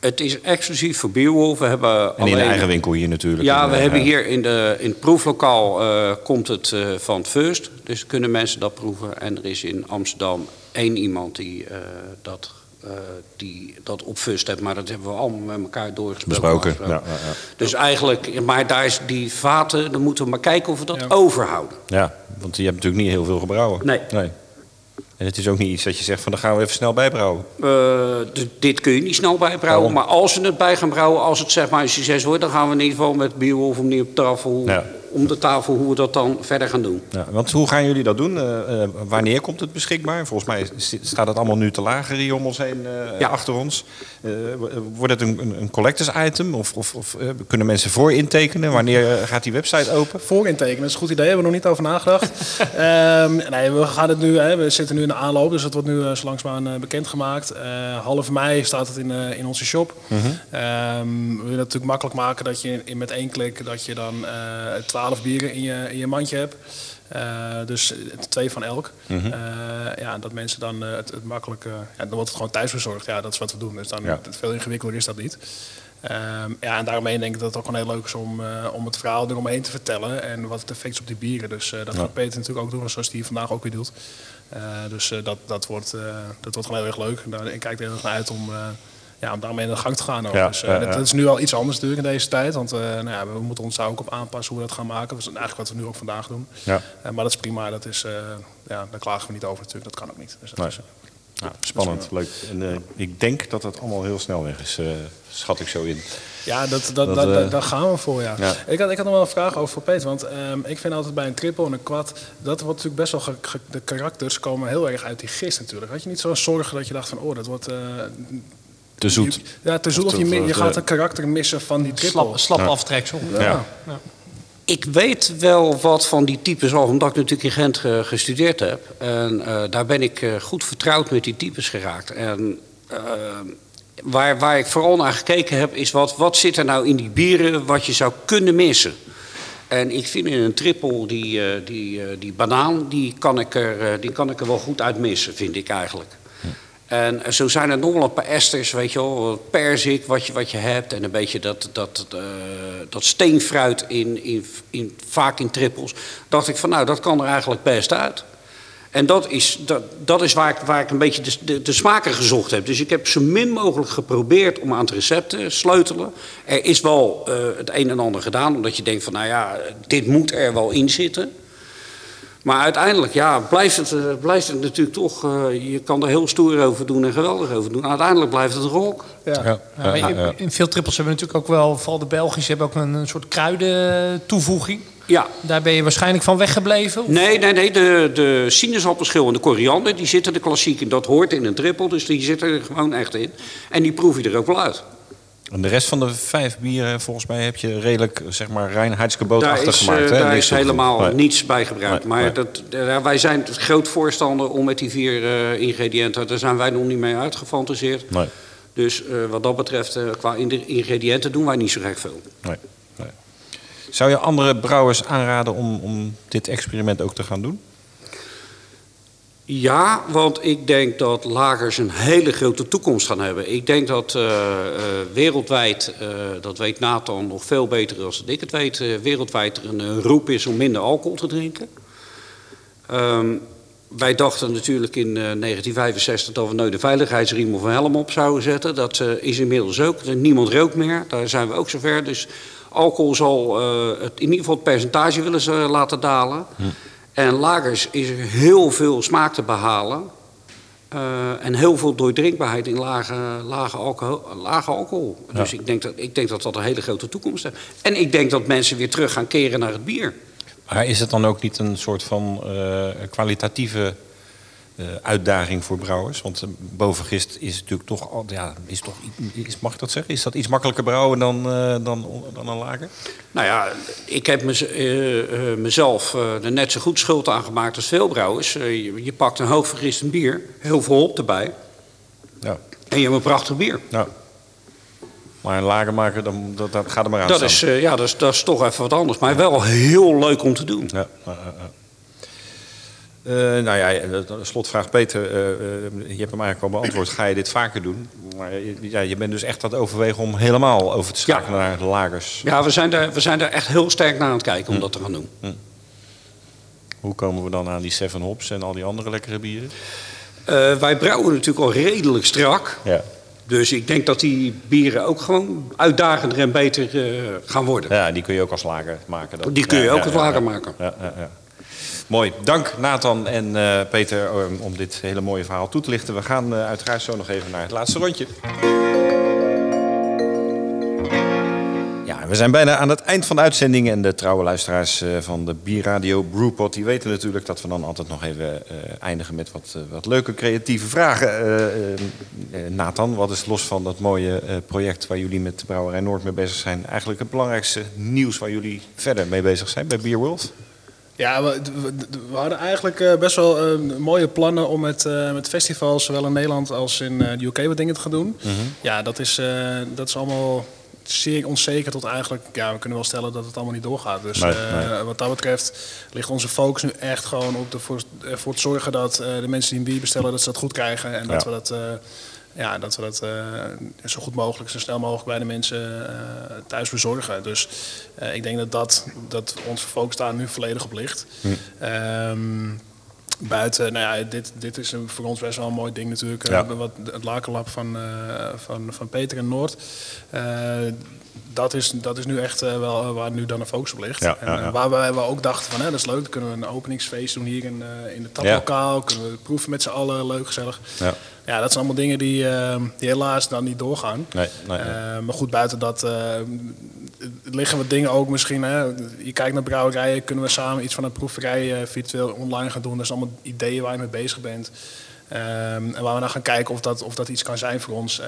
Het is exclusief voor Beerwolf. We hebben En in de alleen- eigen winkel hier natuurlijk. Ja, we hebben hier in, de, in het proeflokaal eh, komt het eh, van First. Dus kunnen mensen dat proeven. En er is in Amsterdam één iemand die, eh, dat, die dat op First heeft. Maar dat hebben we allemaal met elkaar doorgesproken. Ja, ja, ja. Dus eigenlijk, maar daar is die vaten, dan moeten we maar kijken of we dat Ja. overhouden. Ja, want je hebt natuurlijk niet heel veel gebrouwen. Nee. En het is ook niet iets dat je zegt van dan gaan we even snel bijbrouwen. Eh, dit kun je niet snel bijbrouwen. Waarom? Maar als we het bij gaan brouwen, als het zeg maar een succes wordt... dan gaan we in ieder geval met Beerwolf om, op tafel, Ja. Om de tafel hoe we dat dan verder gaan doen. Ja, want hoe gaan jullie dat doen? Eh, eh, wanneer komt het beschikbaar? Volgens mij st- staat het allemaal nu te lager hier om ons heen, eh, Ja. achter ons. Eh, wordt het een, een, een collectors item? Of, of, of kunnen mensen voor intekenen? Wanneer gaat die website open? Voor intekenen, dat is een goed idee, hebben we nog niet over nagedacht. Ehm, nee, we gaan het nu, hè, we zitten nu in de aanloop, dus het wordt nu uh, zo langzaamaan bekendgemaakt. Eh, half mei staat het in, uh, in onze shop. Ehm, we willen het natuurlijk makkelijk maken dat je in, met één klik dat je dan eh, twaalf bieren in je, in je mandje hebt. Uh, dus twee van elk. Uh, ja, dat mensen dan uh, het, het makkelijk. ja, dan wordt het gewoon thuis verzorgd. Ja, dat is wat we doen. Dus dan Ja. veel ingewikkelder is dat niet. Um, ja, en daarmee denk ik dat het ook gewoon heel leuk is om, om het verhaal eromheen te vertellen. En wat het effect is op die bieren. Dus dat Ja. gaat Peter natuurlijk ook doen, zoals hij hier vandaag ook weer doet. Dus dat, dat, wordt, dat wordt gewoon heel erg leuk. En daar, ik kijk er heel erg naar uit om, ja, om daarmee in de gang te gaan. Ook. Ja, dus, ja, dat, dat is nu al iets anders natuurlijk in deze tijd. Want nou ja, we moeten ons daar ook op aanpassen hoe we dat gaan maken. Dat is eigenlijk wat we nu ook vandaag doen. Ja. maar dat is prima. Dat is, ja, daar klagen we niet over natuurlijk. Dat kan ook niet. Dus dat Nee. is, Nou, spannend, leuk. En eh, ik denk dat het allemaal heel snel weg is, eh, schat ik zo in. Ja, dat, dat, Dat, dat, eh, dat- daar gaan we voor, ja. ja. Ik, had, ik had nog wel een vraag over voor Peter. Want ehm, ik vind altijd bij een triple en een kwad... dat wordt natuurlijk best wel... ge- ge- de karakters komen heel erg uit die gist natuurlijk. Had je niet zo'n zorgen dat je dacht van... oh, dat wordt... eh, Te zoet. je- ja, te zoet. Of Of je, te- je gaat een karakter missen van die triple. Slap, slap Ja. aftreksel. Ja. Ik weet wel wat van die types al, omdat ik natuurlijk in Gent ge- gestudeerd heb. En eh, daar ben ik eh, goed vertrouwd met die types geraakt. En eh, waar, waar ik vooral naar gekeken heb, is wat, wat zit er nou in die bieren wat je zou kunnen missen. En ik vind in een triple die, eh, die, eh, die banaan, die kan, ik er, eh, die kan ik er wel goed uit missen, vind ik eigenlijk. En zo zijn er nog wel een paar esters, weet je wel, perzik wat je, wat je hebt en een beetje dat, dat, eh, dat steenfruit in, in, in, vaak in trippels. Dacht ik van nou, dat kan er eigenlijk best uit. En dat is, dat, dat is waar, ik, waar ik een beetje de, de, smaken gezocht heb. Dus ik heb zo min mogelijk geprobeerd om aan het recept te sleutelen. Er is wel eh, het een en ander gedaan, omdat je denkt van nou ja, dit moet er wel in zitten. Maar uiteindelijk ja, blijft, het, eh, blijft het natuurlijk toch... Uh, je kan er heel stoer over doen en geweldig over doen. Uiteindelijk blijft het een rock. Ja. Ja. in, in, veel trippels hebben we natuurlijk ook wel... vooral de Belgische hebben ook een, een soort kruidentoevoeging. Ja. Daar ben je waarschijnlijk van weggebleven? Of? Nee, nee, nee. De, de sinaasappelschil en de koriander, die zitten de klassiek Dat hoort in een trippel, dus die zitten er gewoon echt in. En die proef je er ook wel uit. En de rest van de vijf bieren, volgens mij, heb je redelijk, zeg maar, reinheidsgebootachtig gemaakt. Uh, daar is helemaal niets bij gebruikt. maar Dat, wij zijn groot voorstander om met die vier uh, ingrediënten... daar zijn wij nog niet mee uitgefantaseerd. Nee. Dus uh, wat dat betreft, qua ingrediënten doen wij niet zo gek veel. Nee. nee. Zou je andere brouwers aanraden om, om dit experiment ook te gaan doen? Ja, want ik denk dat lagers een hele grote toekomst gaan hebben. Ik denk dat uh, uh, wereldwijd, uh, dat weet Nathan nog veel beter dan ik het weet, wereldwijd er een roep is om minder alcohol te drinken. Um, wij dachten natuurlijk in 1965 dat we nooit de veiligheidsriem of een helm op zouden zetten. Dat is inmiddels ook. Niemand rookt meer, daar zijn we ook zover. Dus alcohol zal het, in ieder geval het percentage willen ze laten dalen. Hm. En lagers is er heel veel smaak te behalen. Uh, en heel veel doordrinkbaarheid in lage, lage alcohol. Lage alcohol. Ja. Dus ik denk, dat, ik denk dat dat een hele grote toekomst heeft. En ik denk dat mensen weer terug gaan keren naar het bier. Maar is het dan ook niet een soort van uh, kwalitatieve uitdaging voor brouwers? Want bovengist is natuurlijk toch, al, ja, is toch is, mag ik dat zeggen? Is dat iets makkelijker brouwen dan, dan, dan een lager? Nou ja, ik heb mez, uh, mezelf er net zo goed schuld aan gemaakt als veel brouwers. Je, je, pakt een hoogvergist bier, heel veel hop erbij. Ja. En je hebt een prachtig bier. Ja. Maar een lager maken, dan, dat, dat gaat er maar aan dat is, ja, dat is, dat is toch even wat anders. Maar wel heel leuk om te doen. Ja. Uh, nou ja, de slotvraag Peter, uh, je hebt hem eigenlijk al beantwoord. Ga je dit vaker doen? Maar ja, je bent dus echt aan het overwegen om helemaal over te schakelen ja. naar de lagers. Ja, we zijn, daar, we zijn daar echt heel sterk naar aan het kijken om hm. dat te gaan doen. Hm. Hoe komen we dan aan die Seven Hops en al die andere lekkere bieren? Uh, wij brouwen natuurlijk al redelijk strak. Ja. Dus ik denk dat die bieren ook gewoon uitdagender en beter gaan worden. Ja, die kun je ook als lager maken. Dan. Die kun je ja, ook als lager maken. Ja, ja, ja. Mooi. Dank Nathan en uh, Peter om dit hele mooie verhaal toe te lichten. We gaan uh, uiteraard zo nog even naar het laatste rondje. Ja, we zijn bijna aan het eind van de uitzending. En de trouwe luisteraars uh, van de Bierradio Brewpot... die weten natuurlijk dat we dan altijd nog even eindigen met wat, wat leuke creatieve vragen. Nathan, wat is los van dat mooie project... waar jullie met de Brouwerij Noord mee bezig zijn... eigenlijk het belangrijkste nieuws waar jullie verder mee bezig zijn bij Beerworld? Ja, we, we, hadden eigenlijk uh, best wel uh, mooie plannen om met, uh, met festivals, zowel in Nederland als in de UK, wat dingen te gaan doen. Mhm. Ja, dat is, dat is allemaal zeer onzeker tot eigenlijk, ja, we kunnen wel stellen dat het allemaal niet doorgaat. Dus Nee, wat dat betreft ligt onze focus nu echt gewoon op ervoor, ervoor te zorgen dat de mensen die een bier bestellen, dat ze dat goed krijgen. En dat we dat, ja, dat, we dat uh, zo goed mogelijk, zo snel mogelijk bij de mensen uh, thuis bezorgen. Dus uh, ik denk dat, dat, dat onze focus daar nu volledig op ligt. Ehm, buiten, nou ja, dit, dit is een- voor ons best wel een mooi ding natuurlijk. Ja. Eh, wat, het lakenlab van, eh, van, van Peter en Noord. Eh, dat, is, dat is nu echt eh, wel eh, waar nu dan de focus op ligt. Ja, en, ja, eh, ja. waar wij wel ook dachten van, hè, dat is leuk, dan kunnen we een openingsfeest doen hier in, eh, in het taplokaal. Kunnen we proeven met z'n allen, leuk, gezellig. Ja. Dat zijn allemaal dingen die, eh, die helaas dan niet doorgaan. Nee, nee, nee. Eh, maar goed, buiten dat eh, liggen wat dingen ook misschien. Hè. Je kijkt naar brouwerijen, kunnen we samen iets van een proeverij eh, virtueel online gaan doen. Dat zijn allemaal ideeën waar je mee bezig bent. Ehm, en waar we naar gaan kijken of dat, of dat iets kan zijn voor ons.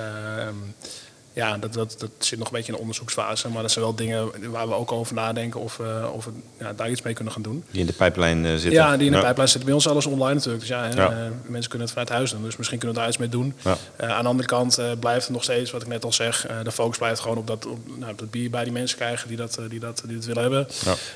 Ja, dat, dat, dat zit nog een beetje in de onderzoeksfase. Maar dat zijn wel dingen waar we ook over nadenken of, we of we ja, daar iets mee kunnen gaan doen. Die in de pijplijn eh, zitten. Ja, die in de Ja. pijplijn zitten bij ons alles online natuurlijk. Dus ja, Ja. eh, mensen kunnen het vanuit huis doen. Dus misschien kunnen we daar iets mee doen. Eh, aan de andere kant eh, blijft het nog steeds, wat ik net al zeg, eh, de focus blijft gewoon op dat, op, nou, op dat bier bij die mensen krijgen die dat, eh, die dat, die dat willen hebben.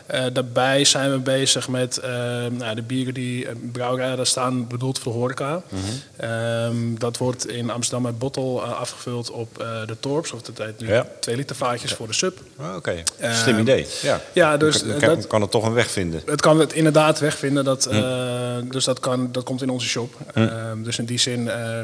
Eh, daarbij zijn we bezig met eh, nou, de bieren die brouwerijen daar staan, bedoeld voor de horeca. Mhm. Ehm, dat wordt in Amsterdam met bottle eh, afgevuld op eh, de Torps, of dat heet nu Ja. 2 liter vaatjes voor de sub. Ah, Oké, Eh, slim idee. Ja, ja, dus, Dan eh, kan, dat- kan het toch een weg vinden. het kan het inderdaad wegvinden. Dat, Hm. eh, dus dat, kan, dat komt in onze shop. Ehm, dus in die zin eh,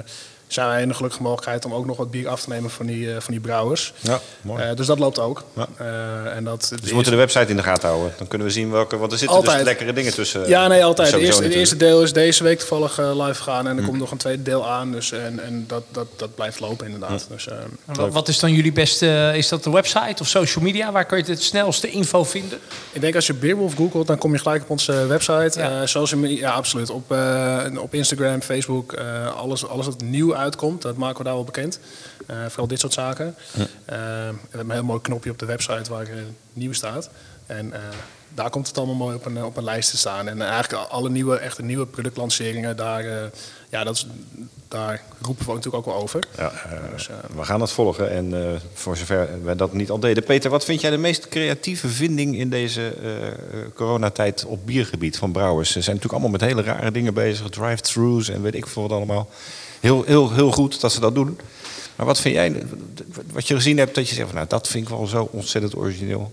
zijn wij in de gelukkige mogelijkheid om ook nog wat bier af te nemen van die, eh, van die brouwers. Ja, mooi. Eh, dus dat loopt ook. Ja. Eh, en dat, dus we moeten de website in de gaten houden. Dan kunnen we zien welke. Want er zitten dus Altijd. lekkere dingen tussen. ja, nee, altijd. Het eerste, het natuurlijk. eerste deel is deze week toevallig live gegaan. En er Hm. komt nog een tweede deel aan. Dus, en en dat, dat, dat blijft lopen inderdaad. Dus, eh, En Wat, wat is dan jullie beste... Is dat de website of social media? Waar kun je het snelste info vinden? Ik denk als je Beerwolf googelt, dan kom je gelijk op onze website. Ja. Eh, social media, ja, absoluut. Op, eh, op Instagram, Facebook, eh, alles, alles wat nieuw uitkomt, dat maken we daar wel bekend. Eh, vooral dit soort zaken. Eh, we hebben een heel mooi knopje op de website waar eh, nieuw staat. En eh, daar komt het allemaal mooi op een, op een lijst te staan. En eh, eigenlijk alle nieuwe, echte nieuwe productlanceringen, daar, eh, ja, dat is, daar roepen we natuurlijk ook wel over. Ja, eh, Dus, eh, we gaan het volgen. En eh, voor zover wij dat niet al deden. Peter, wat vind jij de meest creatieve vinding in deze eh, eh, coronatijd op biergebied van brouwers? Ze zijn natuurlijk allemaal met hele rare dingen bezig. Drive-thrus en weet ik veel wat allemaal. Heel, heel, heel goed dat ze dat doen. Maar wat vind jij, wat je gezien hebt, dat je zegt, van, nou, dat vind ik wel zo ontzettend origineel.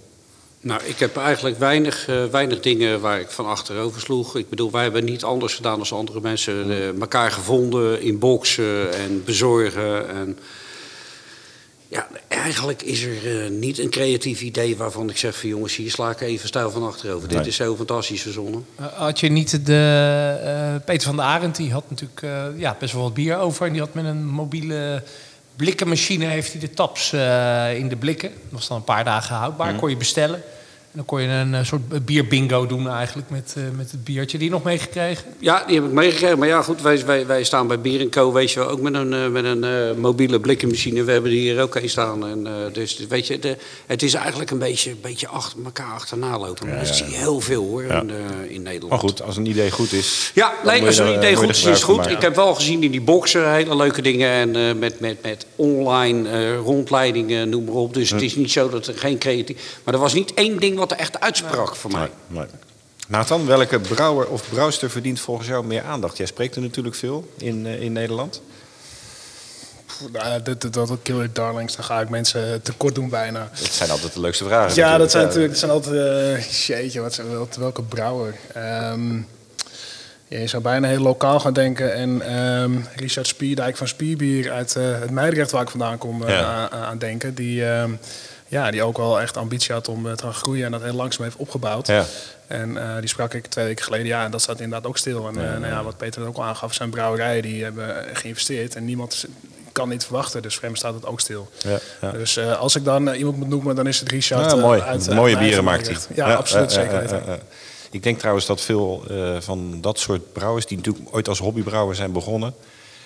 Nou, ik heb eigenlijk weinig, eh, weinig dingen waar ik van achterover sloeg. Ik bedoel, wij hebben niet anders gedaan dan andere mensen. eh, elkaar gevonden in boksen en bezorgen. En ja, eigenlijk is er eh, niet een creatief idee waarvan ik zeg van jongens, hier sla ik even stijl van achterover. Dit is zo fantastisch verzonnen. Eh, Had je niet de... eh, Peter van der Arend, die had natuurlijk eh, ja, best wel wat bier over. En die had met een mobiele blikkenmachine... heeft hij de taps eh, in de blikken. Dat was dan een paar dagen houdbaar. Kon je bestellen. En dan kon je een eh, soort bierbingo doen eigenlijk met, eh, met het biertje. Die nog meegekregen? Ja, die heb ik meegekregen. Maar ja, goed, wij, wij, wij staan bij Bier Co. Weet je wel, ook met een, eh, met een mobiele blikkenmachine. We hebben die hier ook een staan. En, eh, dus weet je, de, het is eigenlijk een beetje, een beetje achter elkaar achterna lopen. Maar dat zie je heel veel hoor Ja. in, eh, in Nederland. Maar goed, als een idee goed is. Ja, nee, als een idee goed is, is goed. Ik heb wel gezien in die boxen hele leuke dingen. En eh, met, met, met online eh, rondleidingen, noem maar op. Dus het is niet zo dat er geen creatief... Maar er was niet één ding wat er echt uitsprak voor mij. Nee, nee. Nathan, welke brouwer of brouwster verdient volgens jou meer aandacht? Jij spreekt er natuurlijk veel in, eh, in Nederland. nou, dat, dat, dat Killer Darlings, dan ga ik mensen tekort doen bijna. Het zijn altijd de leukste vragen. Ja, dat zijn natuurlijk dat zijn altijd. eh jeetje, wat zijn, wel- welke brouwer? Ehm, ja, je zou bijna heel lokaal gaan denken. En ehm, Richard Spierdijk van Spierbier uit eh, het Meidrecht, waar ik vandaan kom, Ja. aan, aan denken. Die, ehm, ja, die ook wel echt ambitie had om eh, te gaan groeien en dat heel langzaam heeft opgebouwd. Ja. En eh, die sprak ik twee weken geleden. Ja, en dat staat inderdaad ook stil. En eh, nou ja, wat Peter ook al aangaf, zijn brouwerijen die hebben geïnvesteerd. En niemand kan niet verwachten. Dus voor hem staat het ook stil. Dus als ik dan iemand moet noemen, dan is het Richard. Ja, mooi. uit, Mooie bieren maakt hij. Ja, absoluut. zeker weten. Ik denk trouwens dat veel van dat soort brouwers... die natuurlijk ooit als hobbybrouwer zijn begonnen...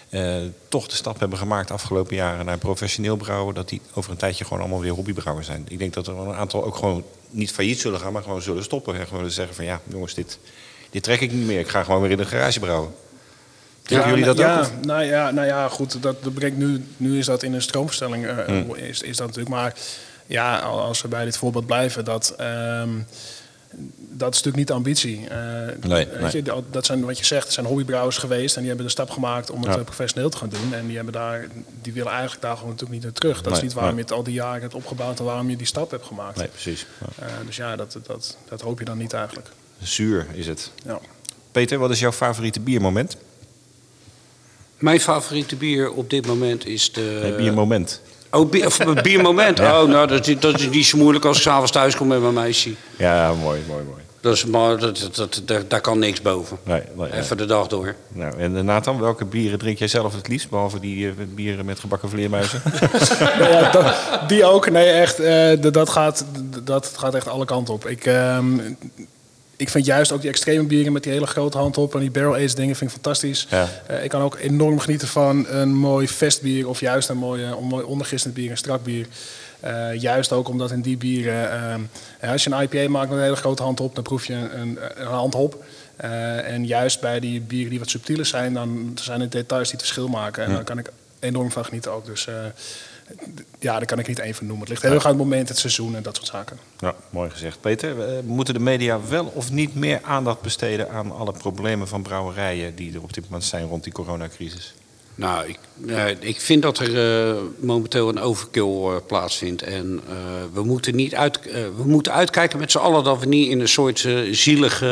eh, toch de stap hebben gemaakt afgelopen jaren naar professioneel brouwen... dat die over een tijdje gewoon allemaal weer hobbybrouwer zijn. Ik denk dat er een aantal ook gewoon niet failliet zullen gaan... maar gewoon zullen stoppen. En gewoon zeggen van ja, jongens, dit, dit trek ik niet meer. Ik ga gewoon weer in de garage brouwen. Denken jullie dat ja, ook? of? Nou ja, nou ja, goed. Dat, dat brengt nu, nu is dat in een stroomverstelling. eh, Hmm. is, is dat natuurlijk. Maar ja, al- als we bij dit voorbeeld blijven, dat, ehm, dat is natuurlijk niet de ambitie. Eh, Nee, weet nee. Je, dat- dat zijn wat je zegt, het zijn hobbybrouwers geweest en die hebben de stap gemaakt om het Ja. eh, professioneel te gaan doen. En die, hebben daar, die willen eigenlijk daar gewoon natuurlijk niet naar terug. Dat Nee, is niet waarom nee. je het al die jaren hebt opgebouwd en waarom je die stap hebt gemaakt. Nee, precies. Ja. Eh, dus ja, dat, dat, dat hoop je dan niet eigenlijk. Zuur is het. Ja. Peter, wat is jouw favoriete biermoment? Mijn favoriete bier op dit moment is de... Nee, biermoment. Oh, bier, of biermoment. Oh, nou, dat, is- dat is niet zo moeilijk als ik s'avonds thuis kom met mijn meisje. Ja, mooi, mooi, mooi. Dat is, maar dat, dat, dat, daar, kan niks boven. Nee, nee, nee. Even de dag door. Nou, en eh, Nathan, welke bieren drink jij zelf het liefst? Behalve die eh, bieren met gebakken vleermuizen? Ja, dat- die ook. Nee, echt. eh, dat, gaat, dat gaat echt alle kanten op. Ik, ehm, ik vind juist ook die extreme bieren met die hele grote hand op en die barrel aged dingen vind ik fantastisch. Ja. Eh, ik kan ook enorm genieten van een mooi festbier of juist een mooi, een mooi ondergistend bier, een strak bier. Eh, juist ook omdat in die bieren, ehm, ja, als je een IPA maakt met een hele grote hand op, dan proef je een, een hand op. Eh, en juist bij die bieren die wat subtieler zijn, dan zijn het details die het verschil maken. En daar kan ik enorm van genieten ook. Dus eh, ja, daar kan ik niet één van noemen. Het ligt heel erg aan het moment, het seizoen en dat soort zaken. Ja, mooi gezegd. Peter, eh, moeten de media wel of niet meer aandacht besteden aan alle problemen van brouwerijen die er op dit moment zijn rond die coronacrisis? Nou, ik, eh, ik vind dat er eh, momenteel een overkill eh, plaatsvindt. En we, moeten niet uit, we moeten uitkijken met z'n allen dat we niet in een soort zielig,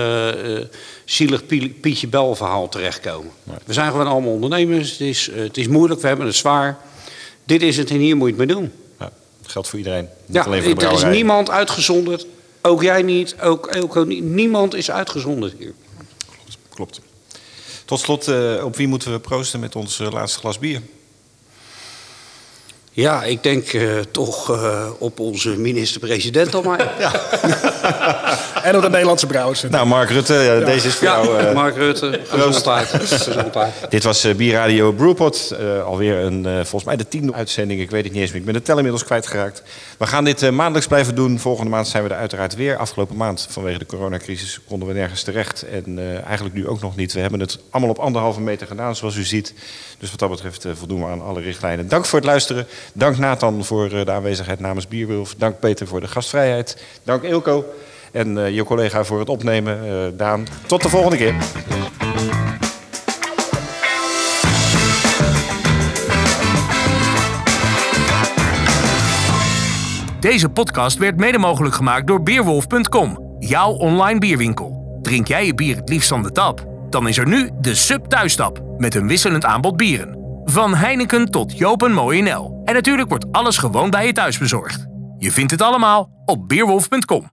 zielig Pie- Pietje Bel verhaal terechtkomen. We zijn gewoon allemaal ondernemers. Het is, het is moeilijk, we hebben het zwaar. Dit is het en hier moet je het mee doen. Ja, dat geldt voor iedereen. Niet Ja, alleen voor de er is niemand uitgezonderd. Ook jij niet, ook niet. Niemand is uitgezonderd hier. Klopt. Tot slot, eh, op wie moeten we proosten met ons eh, laatste glas bier? Ja, ik denk eh, toch eh, op onze minister-president dan maar. En op de Nederlandse brouwers. Nou, Mark Rutte, ja, deze is voor Ja, jou. eh, Mark Rutte, gezondheid. Dit was eh, Bierradio Brewpot. Eh, alweer een, eh, volgens mij de tiende uitzending. Ik weet het niet eens meer. Ik ben de tel inmiddels kwijtgeraakt. We gaan dit eh, maandelijks blijven doen. Volgende maand zijn we er uiteraard weer. Afgelopen maand vanwege de coronacrisis konden we nergens terecht. En eh, eigenlijk nu ook nog niet. We hebben het allemaal op anderhalve meter gedaan, zoals u ziet. Dus wat dat betreft eh, voldoen we aan alle richtlijnen. Dank voor het luisteren. Dank Nathan voor eh, de aanwezigheid namens Bierwulf. Dank Peter voor de gastvrijheid. Dank Ilko. En eh, je collega voor het opnemen, eh, Daan. Tot de volgende keer. Deze podcast werd mede mogelijk gemaakt door Beerwolf.com, jouw online bierwinkel. Drink jij je bier het liefst van de tap? Dan is er nu de Sub Thuistap met een wisselend aanbod bieren. Van Heineken tot Joop en Mooi NL. En natuurlijk wordt alles gewoon bij je thuis bezorgd. Je vindt het allemaal op Beerwolf.com.